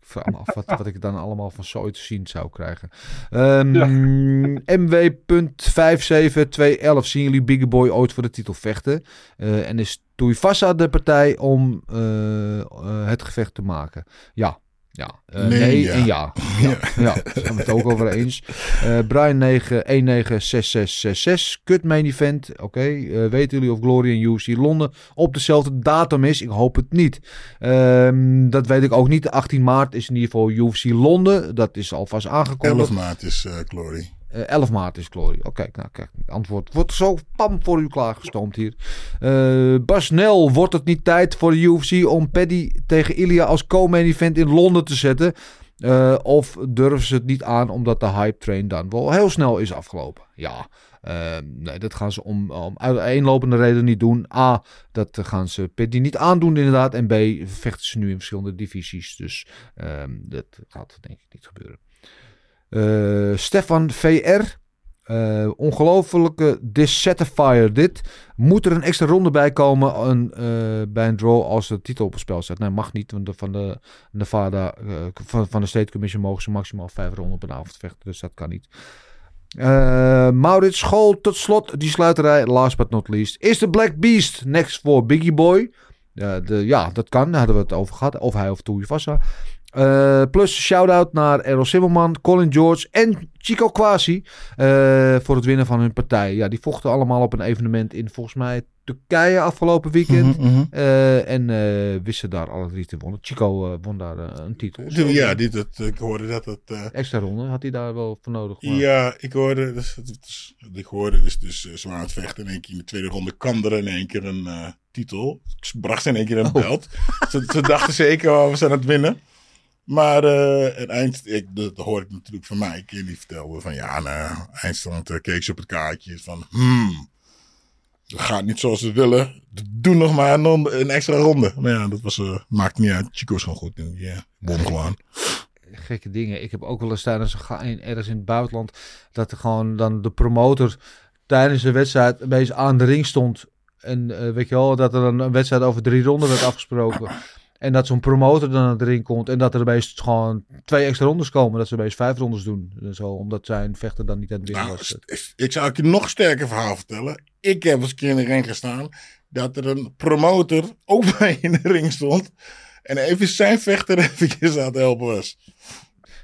ik vraag me af wat, wat ik dan allemaal van zoiets te zien zou krijgen. Ehm MW.57211. Zien jullie Biggie Boy ooit voor de titel vechten? Eh, en is Tuivasa de partij om eh, het gevecht te maken? Ja. Ja, Eh, Nee, nee, ja. en ja. (laughs) Ja, ja, daar zijn we het ook over eens. Eh Brian 9, 196666. Kut main event. Oké. Eh, weten jullie of Glory en UFC Londen op dezelfde datum is? Ik hoop het niet. Ehm, dat weet ik ook niet. De 18 maart is in ieder geval UFC Londen. Dat is alvast 11 aangekondigd. maart is Glory. Eh, 11 maart is Glory. Oké, nou kijk, antwoord wordt zo pam voor u klaargestoomd hier. Eh Bas Nel, wordt het niet tijd voor de UFC om Paddy tegen Ilya als co-main event in Londen te zetten? Eh, of durven ze het niet aan omdat de hype train dan wel heel snel is afgelopen? Ja, eh, nee, dat gaan ze om, om uiteenlopende redenen niet doen. A, dat gaan ze Paddy niet aandoen inderdaad. En B, vechten ze nu in verschillende divisies. Dus ehm, dat gaat denk ik niet gebeuren. Eh, Stefan VR. eh ongelofelijke dissatisfier dit. Moet er een extra ronde bij komen een, eh, bij een draw als de titel op het spel staat? Nee, mag niet. Want de, van de Nevada, van, de State Commission mogen ze maximaal vijf ronden op avond vechten. Dus dat kan niet. Maurits School tot slot. Die sluiterij, last but not least. Is de Black Beast next voor Biggie Boy? De, ja, dat kan. Daar hadden we het over gehad. Of hij of Tuivasa. Eh plus shout-out naar Errol Simmelman, Colin George en Chico Kwasi. eh, voor het winnen van hun partij. Ja, die vochten allemaal op een evenement in volgens mij Turkije afgelopen weekend. Mhm, mhm. Eh, en wisten daar alle drie te wonnen. Chico won daar een titel. Ja, dit, ik hoorde dat het... Extra ronde had hij daar wel voor nodig. maar- Ja, ik hoorde, dus, is- ik hoorde dus, dus zwaar aan het vechten. In één keer in de tweede ronde kwam er in één keer een titel. Ik bracht ze in één keer een belt. Ze, ze dachten zeker, oh, we zijn aan het winnen. Maar eh en eind, ik, dat hoor ik natuurlijk van mij. Ik die vertelde van ja, nou, eindstand uh, keek ze op het kaartje van hmm, dat gaat niet zoals we willen. Doe nog maar een, een extra ronde. Maar ja, dat was, eh, maakt niet uit. Chico is gewoon goed. Ja, won gewoon. gekke dingen. Ik heb ook wel eens tijdens een ergens in het buitenland dat er gewoon dan de promotor tijdens de wedstrijd een beetje aan de ring stond. En weet je wel, dat er dan een wedstrijd over drie ronden werd afgesproken. En dat zo'n promotor dan ring komt. En dat er opeens gewoon twee extra rondes komen. Dat ze opeens vijf rondes doen. En Zo, omdat zijn vechter dan niet aan het winnen Nou, was. ik zou je nog sterker verhaal vertellen. Ik heb eens een keer in de ring gestaan. Dat er een promotor ook bij in de ring stond. En even zijn vechter (laughs) eventjes aan het helpen was.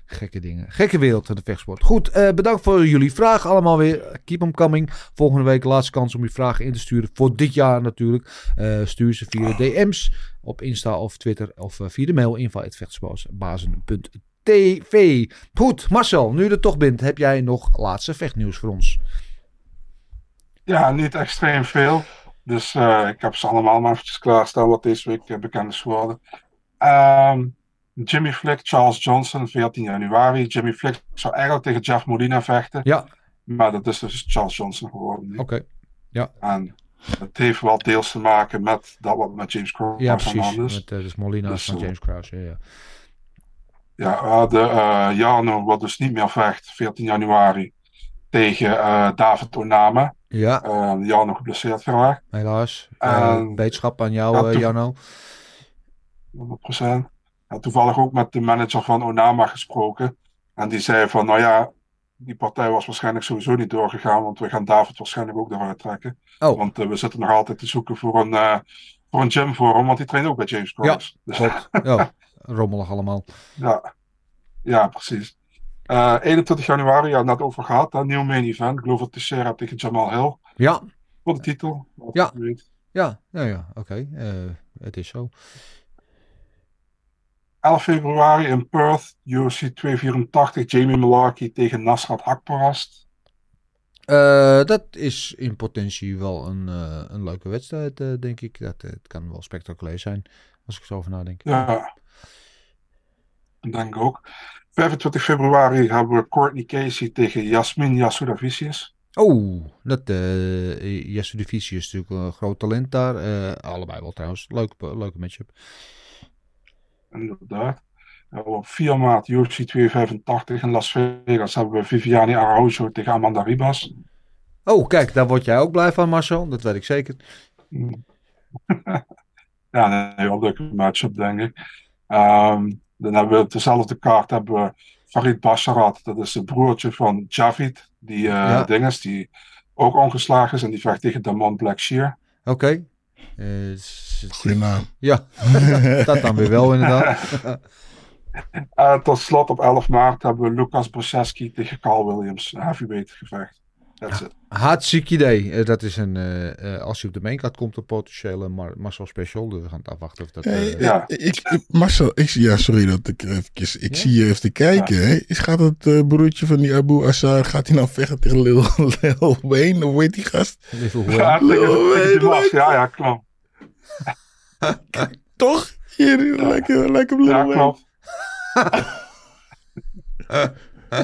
Gekke dingen. Gekke wereld, de vechtsport. Goed, eh, bedankt voor jullie vragen allemaal weer. Keep them coming. Volgende week laatste kans om je vragen in te sturen. Voor dit jaar natuurlijk. Eh, stuur ze via DM's op Insta of Twitter. Of eh, via de mail info.vechtbazen.tv Goed, Marcel, nu je er toch bent, heb jij nog laatste vechtnieuws voor ons? Ja, niet extreem veel. Dus ik heb ze allemaal maar eventjes klaarstaan wat deze week bekend is geworden. Ehm, Jimmy Flick, Charles Johnson, 14 januari. Jimmy Flick zou eigenlijk tegen Jeff Molina vechten. Ja. Maar dat is dus Charles Johnson geworden. Oké. Ja. En het heeft wel deels te maken met dat wat met James Cross Ja, de precies. is. Met eh, dus Molina Dus, van eh, James Krause. Ja, ja. Ja, we hadden eh Jarno, wat dus niet meer vecht, 14 januari, tegen David Onama. Ja. Jarno geblesseerd geraakt. Helaas. En- aan jou, Ja, Jarno. 100%. Ja, toevallig ook met de manager van Onama gesproken. En die zei van, nou ja, die partij was waarschijnlijk sowieso niet doorgegaan, want we gaan David waarschijnlijk ook eruit trekken. Oh. Want eh, we zitten nog altijd te zoeken voor een, eh, voor een gym voor hem, want die traint ook bij James Cross. Dus, Klopt. Ja, rommelig allemaal. ja. ja, precies. Eh 21 januari, ja, net over gehad, een nieuw main event. Glover Teixeira tegen Jamal Hill. Ja. Voor de titel. Ja. Ja, ja, ja oké. Eh, het is zo. 11 februari in Perth, UFC 284, Jamie Malarkey tegen Nasrat Akparast. Eh, dat is in potentie wel een, eh, een leuke wedstrijd, eh, denk ik. Dat, het kan wel spectaculair zijn, als ik zo over nadenk. Ja, denk ik ook. 25 februari hebben we Courtney Casey tegen Jasmin Yasudavicius. Oh, dat de Vici is natuurlijk een groot talent daar. Allebei wel trouwens. Leuk, leuke matchup. Inderdaad. Op 4 maart UFC 285 in Las Vegas hebben we Viviane Araujo tegen Amanda Ribas. Oh, kijk, daar word jij ook blij van, Marcel. Dat weet ik zeker. (laughs) Ja, een heel leuke matchup, denk ik. Ehm, dan hebben we op dezelfde kaart hebben we Farid Basharat. Dat is het broertje van Javid, die Ja. is, die ook ongeslagen is. En die vecht tegen Damon Blackshear. Oké. S- Goeie naam. Ja, (laughs) dat dan weer wel inderdaad. En tot slot op 11 maart hebben we Lucas Brzeski tegen Carl Williams. Een heavyweight gevecht. It. Hartstikke idee. Eh, dat is een, eh, eh, als hij op de maincard komt, een potentiële Mar Marcel Special. Dus we gaan het afwachten of dat... Hey, eh, Ja. ik, ik- Marcel, ik, ja, sorry dat ik eventjes, ik Ja? zie je even te kijken. hè. Is, gaat het eh, broertje van die Abu Assar, gaat hij nou vechten tegen Lil, (laughs) Lil Wayne? Hoe heet die gast? Ja, Wayne. Lil Wayne, ja, ja, klopt. (laughs) Toch? Hier, lekker, lekker Lil Ja, Wayne. klopt. (laughs)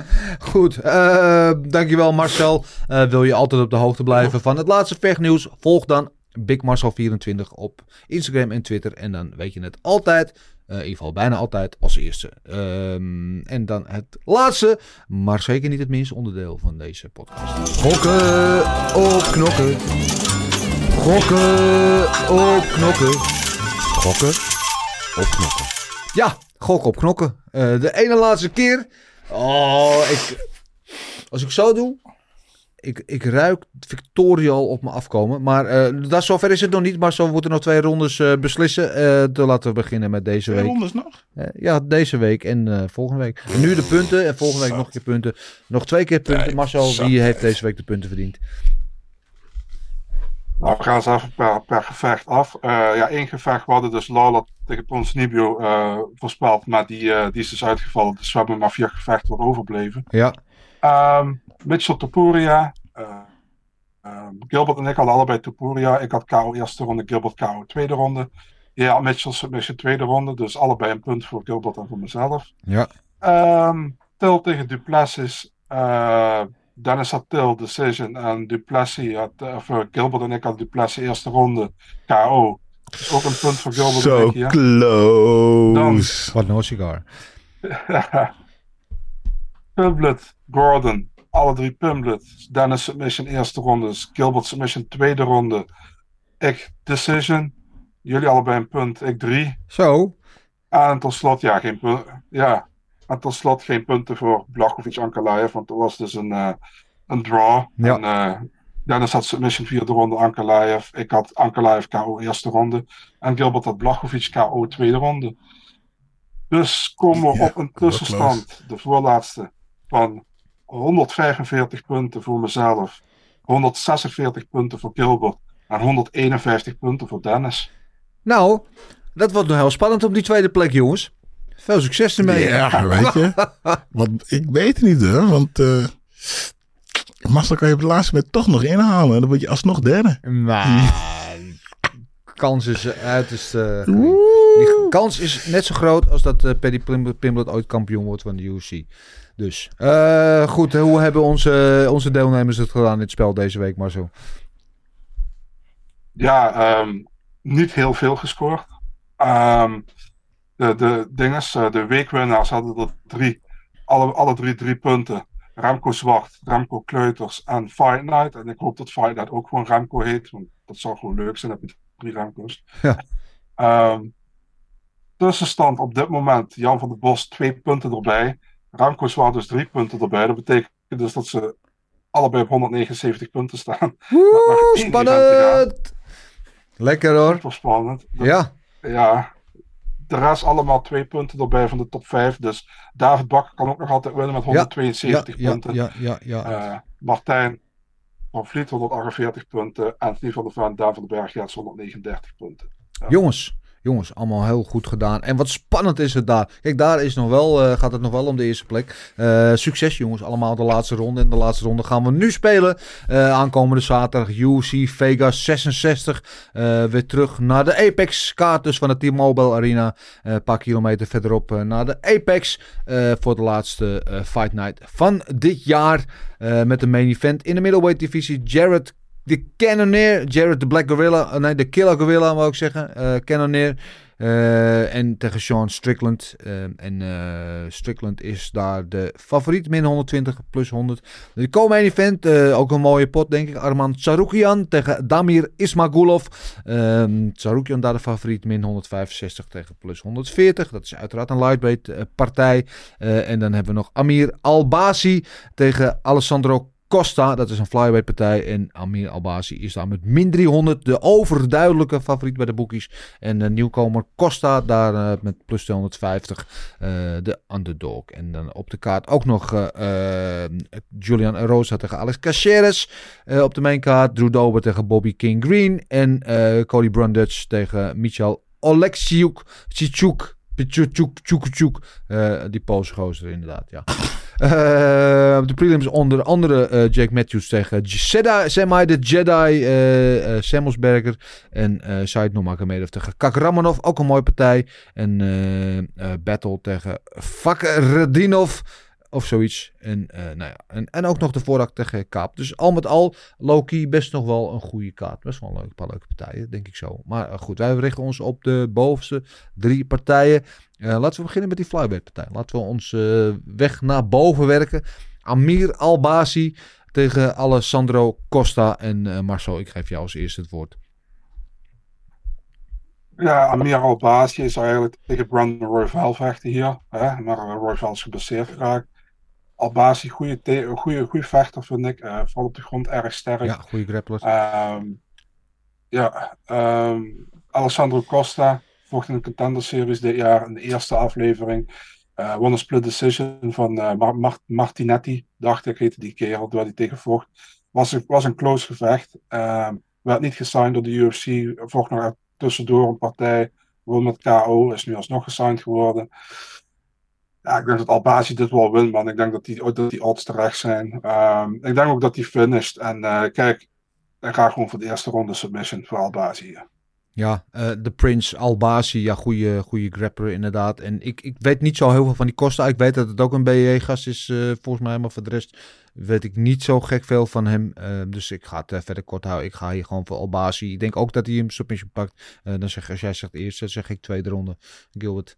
(laughs) Goed, eh, dankjewel Marcel. Eh, wil je altijd op de hoogte blijven van het laatste vechtnieuws? Volg dan Big Marcel24 op Instagram en Twitter. En dan weet je het altijd, eh, in ieder geval bijna altijd, als eerste. Ehm, en dan het laatste, maar zeker niet het minste onderdeel van deze podcast. Gokken op knokken. Gokken op knokken. Gokken op knokken. Ja, gokken op knokken. Eh, de ene laatste keer. Oh, ik, als ik zo doe, ik, ik ruik Victoria al op me afkomen. Maar eh dat, zover is het nog niet. Maar zo moeten nog twee rondes eh, beslissen. Eh dan laten we beginnen met deze Twee week. rondes nog? Ja, deze week en eh, volgende week. En nu de punten en volgende week nog een keer punten. Nog twee keer punten. Nee, Marcel, zat. heeft deze week de punten verdiend? Nou, we gaan eens even per, per gevecht af. Eh, ja, één gevecht. We hadden dus Lala tegen Pons Nibio eh, voorspeld. Maar die, eh, die is dus uitgevallen. Dus we hebben maar vier gevechten wat overbleven. Ja, Ehm, Mitchell Topuria. eh, eh, Gilbert en ik hadden allebei Topuria. Ik had KO eerste ronde, Gilbert KO tweede ronde. Ja, Mitchell submission tweede ronde. Dus allebei een punt voor Gilbert en voor mezelf. ja. Ehm Til tegen Duplessis. Dennis had Til decision. En Duplessis had, Gilbert en ik hadden Duplessis eerste ronde KO. Ook een punt voor Gilbert Zo close. Wat no cigar. (laughs) Pumblet, Gordon, alle drie Pumblet. Dennis submission eerste ronde, Gilbert submission tweede ronde. Ik decision. Jullie allebei een punt, ik drie. Zo. En tot slot, ja, geen punt. Ja. En tot slot geen punten voor Blachowicz Ankalaev, want er was dus een, eh, een draw. Ja. En, eh, Dennis had submission vierde ronde Ankalaev. Ik had Ankalaev KO eerste ronde. En Gilbert had Blachowicz KO tweede ronde. Dus komen we Ja, op een tussenstand, de voorlaatste, van 145 punten voor mezelf, 146 punten voor Gilbert en 151 punten voor Dennis. Nou, dat wordt nog heel spannend op die tweede plek, jongens. Veel succes ermee. Ja, weet je. (laughs) Want ik weet het niet hoor, want eh Marcel kan je op het laatste moment toch nog inhalen. En dan word je alsnog derde. Maar (laughs) kans is eh, uiterst... eh, gering. die kans is net zo groot als dat eh Paddy Pim- Pimblett ooit kampioen wordt van de UFC. Dus, eh, goed. Hoe hebben onze, onze deelnemers het gedaan in het spel deze week, Marcel? Ja, ehm, niet heel veel gescoord. Ehm, de, de dinges, eh, de weekwinnaars hadden er drie. Alle, alle drie drie punten. Remco Zwart, Remco Kleuters en Fight Night. En ik hoop dat Fight Night ook gewoon Remco heet. Want dat zou gewoon leuk zijn. Heb je drie Remco's. Ja. Ehm, tussenstand op dit moment. Jan van der Bos twee punten erbij. Remco Zwart dus drie punten erbij. Dat betekent dus dat ze allebei op 179 punten staan. (laughs) Woe, spannend! Lekker hoor. Super spannend. Dat- Ja, ja, de rest allemaal twee punten erbij van de top 5. Dus David Bakker kan ook nog altijd winnen met ja, 172 ja, punten. ja, ja, ja. Eh, Martijn van Vliet 148 punten. Anthony van der van den Berg, Jets 139 punten. Jongens, jongens, allemaal heel goed gedaan. En wat spannend is het daar. Kijk, daar is nog wel, eh, gaat het nog wel om de eerste plek. Eh, succes jongens, allemaal de laatste ronde. En de laatste ronde gaan we nu spelen. Eh, aankomende zaterdag UFC Vegas 66. Eh, weer terug naar de Apex kaart dus van de T-Mobile Arena. Een paar kilometer verderop naar de Apex. voor de laatste Fight Night van dit jaar. Met de main event in de middleweight divisie. Jared de Cannoneer, Jared de Black Gorilla, eh, nee, de Killer Gorilla wou ik zeggen. Eh, en tegen Sean Strickland. En Strickland is daar de favoriet, min 120 plus 100. De co-main event, ook een mooie pot denk ik. Arman Tsaroukian tegen Damir Ismagulov. Ehm Tsaroukian daar de favoriet, min 165 tegen plus 140. Dat is uiteraard een lightweight partij. En dan hebben we nog Amir Albasi tegen Alessandro Costa, dat is een flyweight partij. En Amir Albasi is daar met min 300 de overduidelijke favoriet bij de boekies. En de nieuwkomer Costa daar uh, met plus 250 uh, de underdog. En dan op de kaart ook nog uh, Julian Erosa tegen Alex Caceres. op de mainkaart Drew Dober tegen Bobby King Green. En Cody Brundage tegen Michal Oleksiuk. Chichuk. Pichuk, Chuk, uh, die Poolse gozer inderdaad, ja. Uh, de prelims onder andere uh, Jake Matthews tegen Jedi, Semi de Jedi, uh, Samuelsberger en Said Nurmagomedov tegen Kakramanov, ook een mooie partij. En Battle tegen Fakredinov of zoiets. En, nou ja, en, en ook nog de voorraad tegen Kaap. Dus al met al, Loki best nog wel een goede kaart. Best wel een paar leuke partijen, denk ik zo. Maar goed, wij richten ons op de bovenste drie partijen. Uh, laten we beginnen met die flyweight partij. Laten we ons weg naar boven werken. Amir Albasi tegen Alessandro Costa. En Marcel, ik geef jou als eerste het woord. Ja, Amir Albasi is eigenlijk tegen Brandon Royval vechten hier. Hè? Maar Royval is geblesseerd geraakt. Albasi, goede, goede, goede vechter vind ik. Vooral op de grond erg sterk. Ja, goede grappler. Um, ja, um, Alessandro Costa vocht in de Contender Series dit jaar in de eerste aflevering. Uh, won een split decision van uh, Mar Martinetti, dacht ik, heette die kerel, waar hij tegen vocht. Was, was een close gevecht. Um, werd niet gesigned door de UFC. Vocht nog tussendoor een partij. Won met KO, is nu alsnog gesigned geworden. Ja, ik denk dat Albasi dit wel wint, man. Ik denk dat die, dat die odds terecht zijn. Um, ik denk ook dat hij finisht. En kijk, ik ga gewoon voor de eerste ronde submission voor Albasi. Ja, uh, de Prince Albasi, ja, goede, goede grappler inderdaad. En ik, ik weet niet zo heel veel van die kosten. Ik weet dat het ook een BE-gast is, uh, volgens mij. Maar voor de rest weet ik niet zo gek veel van hem. Uh, dus ik ga het verder kort houden. Ik ga hier gewoon voor Albasi. Ik denk ook dat hij hem submission pakt. dan zeg, als jij zegt eerst, dan zeg ik tweede ronde. Gilbert.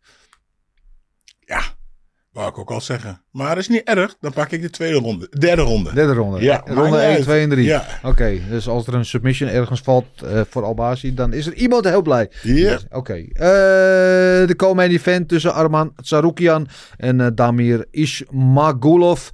Ja, Wou ik ook al zeggen. Maar dat is niet erg. Dan pak ik de tweede ronde. Derde ronde. Derde ronde. Ja. Ronde 1, 2 en 3. Ja. Oké, okay, dus als er een submission ergens valt uh, voor Albasi, dan is er iemand heel blij. Ja. Oké. Okay. Uh, de co-main event tussen Arman Tsaroukian en uh, Damir Ishmagulov.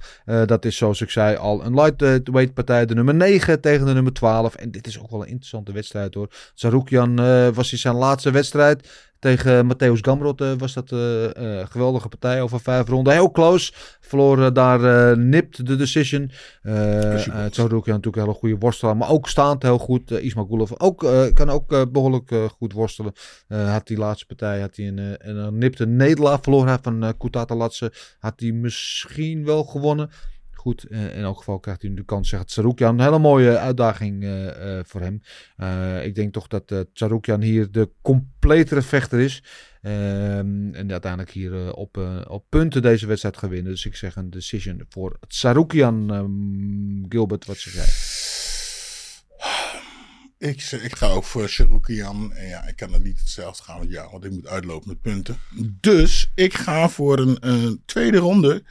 dat is zoals ik zei al een lightweight partij. De nummer 9 tegen de nummer 12. En dit is ook wel een interessante wedstrijd hoor. Tsaroukian was in zijn laatste wedstrijd. Tegen Matthäus Gamrot uh, was dat een uh, uh, geweldige partij over vijf ronden. Heel close. Verloor daar nipt de decision. het zou ook natuurlijk een hele goede worstelaar. Maar ook staand heel goed. Ismagulov ook, kan ook behoorlijk goed worstelen. had die laatste partij had hij een, een nipte nederlaag verloren van uh, Kutata Latse. Had hij misschien wel gewonnen goed. Uh, in elk geval krijgt hij nu de kans, zegt Tsarukyan. Een hele mooie uitdaging uh, uh, voor hem. ik denk toch dat uh, hier de completere vechter is. Um, en uiteindelijk hier op, op punten deze wedstrijd gaat winnen. Dus ik zeg een decision voor Tsarukyan. Um, Gilbert, wat zeg jij? Ik, ik ga ook voor Sarukian. En ja, ik kan het niet hetzelfde gaan jou, want ik moet uitlopen met punten. Dus ik ga voor een, een tweede ronde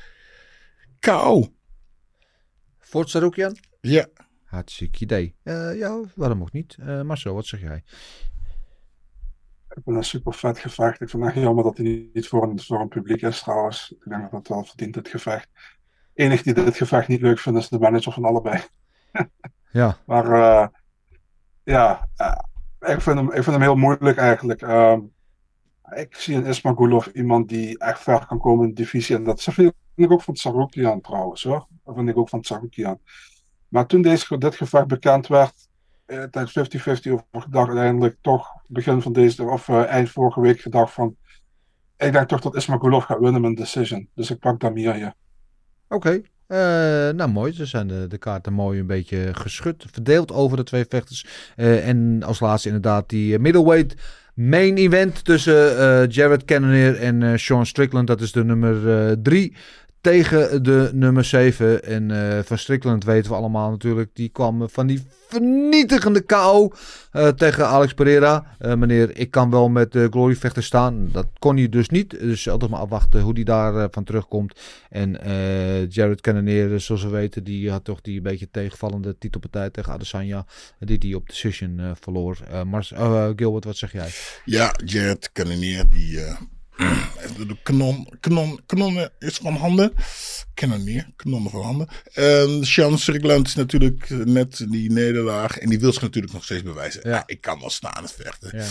KO. Voor Sarukian? Ja. Hartstikke idee. Uh, ja, waarom ook niet? Uh, Marcel, wat zeg jij? Ik ben een super vet gevecht. Ik vind het echt jammer dat hij niet voor een, voor een publiek is trouwens. Ik denk dat het wel verdient, het gevecht. Enig die dit gevecht niet leuk vindt, is de manager van allebei. (laughs) ja. Maar uh, ja, ik, vind hem, ik vind hem heel moeilijk eigenlijk. Ehm, ik zie in Ismagulov iemand die echt ver kan komen in de divisie. En dat vind ik ook van Tsaroukian trouwens hoor. Dat vind ik ook van Tsaroukian. Maar toen deze, dit gevecht bekend werd, eh, tijdens 50-50 over gedacht, uiteindelijk toch begin van deze, of uh, eind vorige week gedacht van, ik denk toch dat Ismagulov gaat winnen met decision. Dus ik pak Damir hier. Oké, uh, nou mooi, ze zijn de, de kaarten mooi een beetje geschud, verdeeld over de twee vechters. Uh, en als laatste inderdaad die middleweight main event tussen uh, Jared Cannonier en Sean Strickland. Dat is de nummer 3 tegen de nummer 7. En uh, van Strickland weten we allemaal natuurlijk. Die kwam van die vernietigende KO uh, tegen Alex Pereira. Uh, meneer, ik kan wel met de Glory vechter staan. Dat kon hij dus niet. Dus altijd maar afwachten hoe hij daar van terugkomt. En Jared Cannonier, zoals we weten, die had toch die beetje tegenvallende titelpartij tegen Adesanya. Die die op decision verloor. Mars, Gilbert, wat zeg jij? Ja, Jared Cannonier die de kanon, kanon, kanonnen is van handen. Kanonier, kanonnen van handen. En Sean Strickland is natuurlijk net die nederlaag. En die wil zich natuurlijk nog steeds bewijzen. Ja. Ik kan wel staan het vechten. Ja.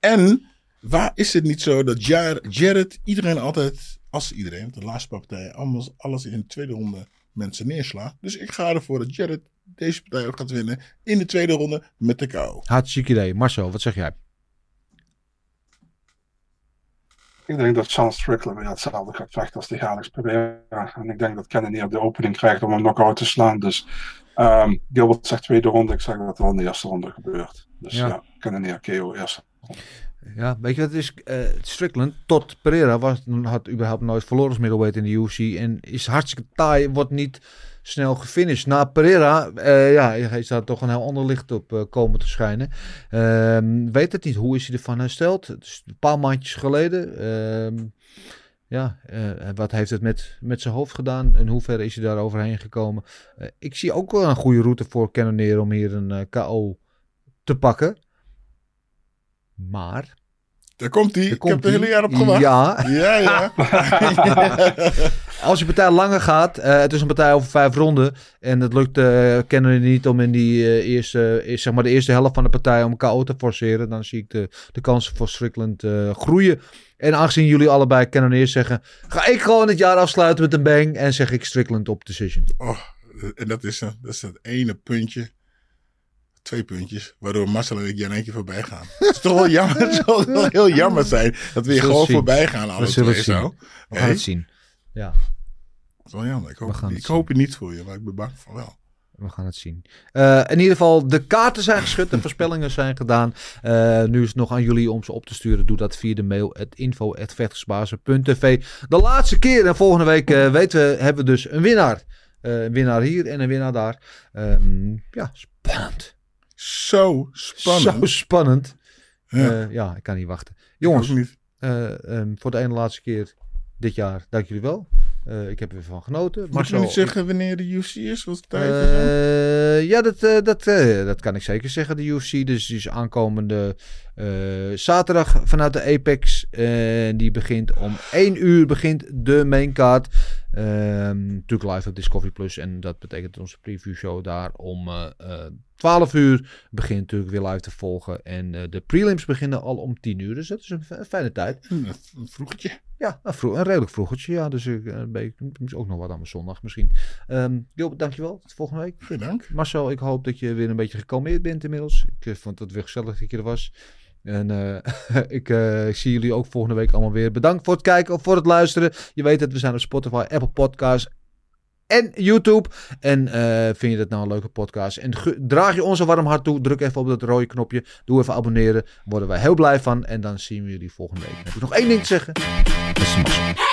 En waar is het niet zo dat Jar- Jared iedereen altijd, als iedereen, de laatste paar partijen, alles, alles in de tweede ronde mensen neerslaat. Dus ik ga ervoor dat Jared deze partij ook gaat winnen in de tweede ronde met de KO. Hartstikke idee. Marcel, wat zeg jij? Ik denk dat Sean Strickland weer hetzelfde gaat vechten als die Alex Pereira. En ik denk dat Kennedy op de opening krijgt om hem knock-out te slaan. Dus ehm, Gilbert zegt tweede ronde. Ik zeg dat het wel in de eerste ronde gebeurt. Dus Ja. ja, Kennedy KO eerste. Ja, weet je wat het is? Eh, Strickland tot Pereira was, had überhaupt nooit verloren als middleweight in de UFC. En is hartstikke taai, wordt niet snel gefinished. Na Pereira, eh, ja, hij staat toch een heel ander licht op eh, komen te schijnen. Ehm, weet het niet, hoe is hij ervan hersteld? Het is een paar maandjes geleden. Ehm, ja, eh, wat heeft het met, met zijn hoofd gedaan? En hoe ver is hij daar overheen gekomen? Ik zie ook wel een goede route voor Cannonier om hier een eh, KO te pakken. Maar Daar komt hij. Ik heb er hele jaar op gewacht. Ja. Ja, ja. (laughs) (laughs) (laughs) Als je partij langer gaat, eh, het is een partij over vijf ronden. En het lukt uh, Kennedy niet om in die eh, eerste, zeg maar de eerste helft van de partij om KO te forceren. Dan zie ik de, de kansen voor Strickland groeien. En aangezien jullie allebei Cannonier zeggen, ga ik gewoon het jaar afsluiten met een bang. En zeg ik Strickland op decision. Oh, en dat is, een- dat is dat ene puntje. Twee puntjes. Waardoor Marcel en ik in één keer voorbij gaan. Het is toch wel jammer. (laughs) Het zal wel heel jammer zijn. Dat we zullen gewoon zien. voorbij gaan. We Alle zullen twee zien. zo. We gaan Hey? het zien. Ja, wel jammer. Ik hoop, ik hoop het niet voor je. Maar ik ben bang van wel. we gaan het zien. Eh, in ieder geval, de kaarten zijn geschud. De voorspellingen zijn gedaan. Eh, nu is het nog aan jullie om ze op te sturen. Doe dat via de mail. Het info.vechtersbazen.tv De laatste keer. En volgende week eh, weten we, hebben we dus een winnaar. Een winnaar hier en een winnaar daar. Ehm, ja, spannend. Zo spannend. Zo spannend. Ja. Ja. ik kan niet wachten. Jongens, niet. eh, ehm, voor de ene laatste keer dit jaar. Dank jullie wel. Eh, ik heb er weer van genoten. Moet je niet zeggen wanneer de UFC is? Wat tijd is? eh, ja, dat, eh, dat, dat kan ik zeker zeggen. De UFC. Dus die is aankomende zaterdag vanuit de Apex. Die begint om 1 uur begint de maincard. Ehm natuurlijk live op Discovery Plus. En dat betekent dat onze preview show daar om 12 uur begint natuurlijk weer live te volgen. En eh, de prelims beginnen al om 10 uur. Dus dat is een, fijne tijd. Een, een vroegetje. Ja, een, vroeg, een redelijk vroegertje. Ja, dus ik eh, ben ik ook nog wat aan mijn zondag misschien. Ehm Gilbert, dankjewel. Tot volgende week. Veel dank. Marcel, ik hoop dat je weer een beetje gekalmeerd bent inmiddels. Ik eh, vond het weer gezellig dat je er was. En (laughs) ik zie jullie ook volgende week allemaal weer. Bedankt voor het kijken of voor het luisteren. Je weet het, we zijn op Spotify, Apple Podcasts en YouTube. En eh, vind je dat nou een leuke podcast? En draag je ons een warm hart toe. Druk even op dat rode knopje. Doe even abonneren. Worden wij heel blij van. En dan zien we jullie volgende week. Heb ik nog één ding te zeggen. Dat.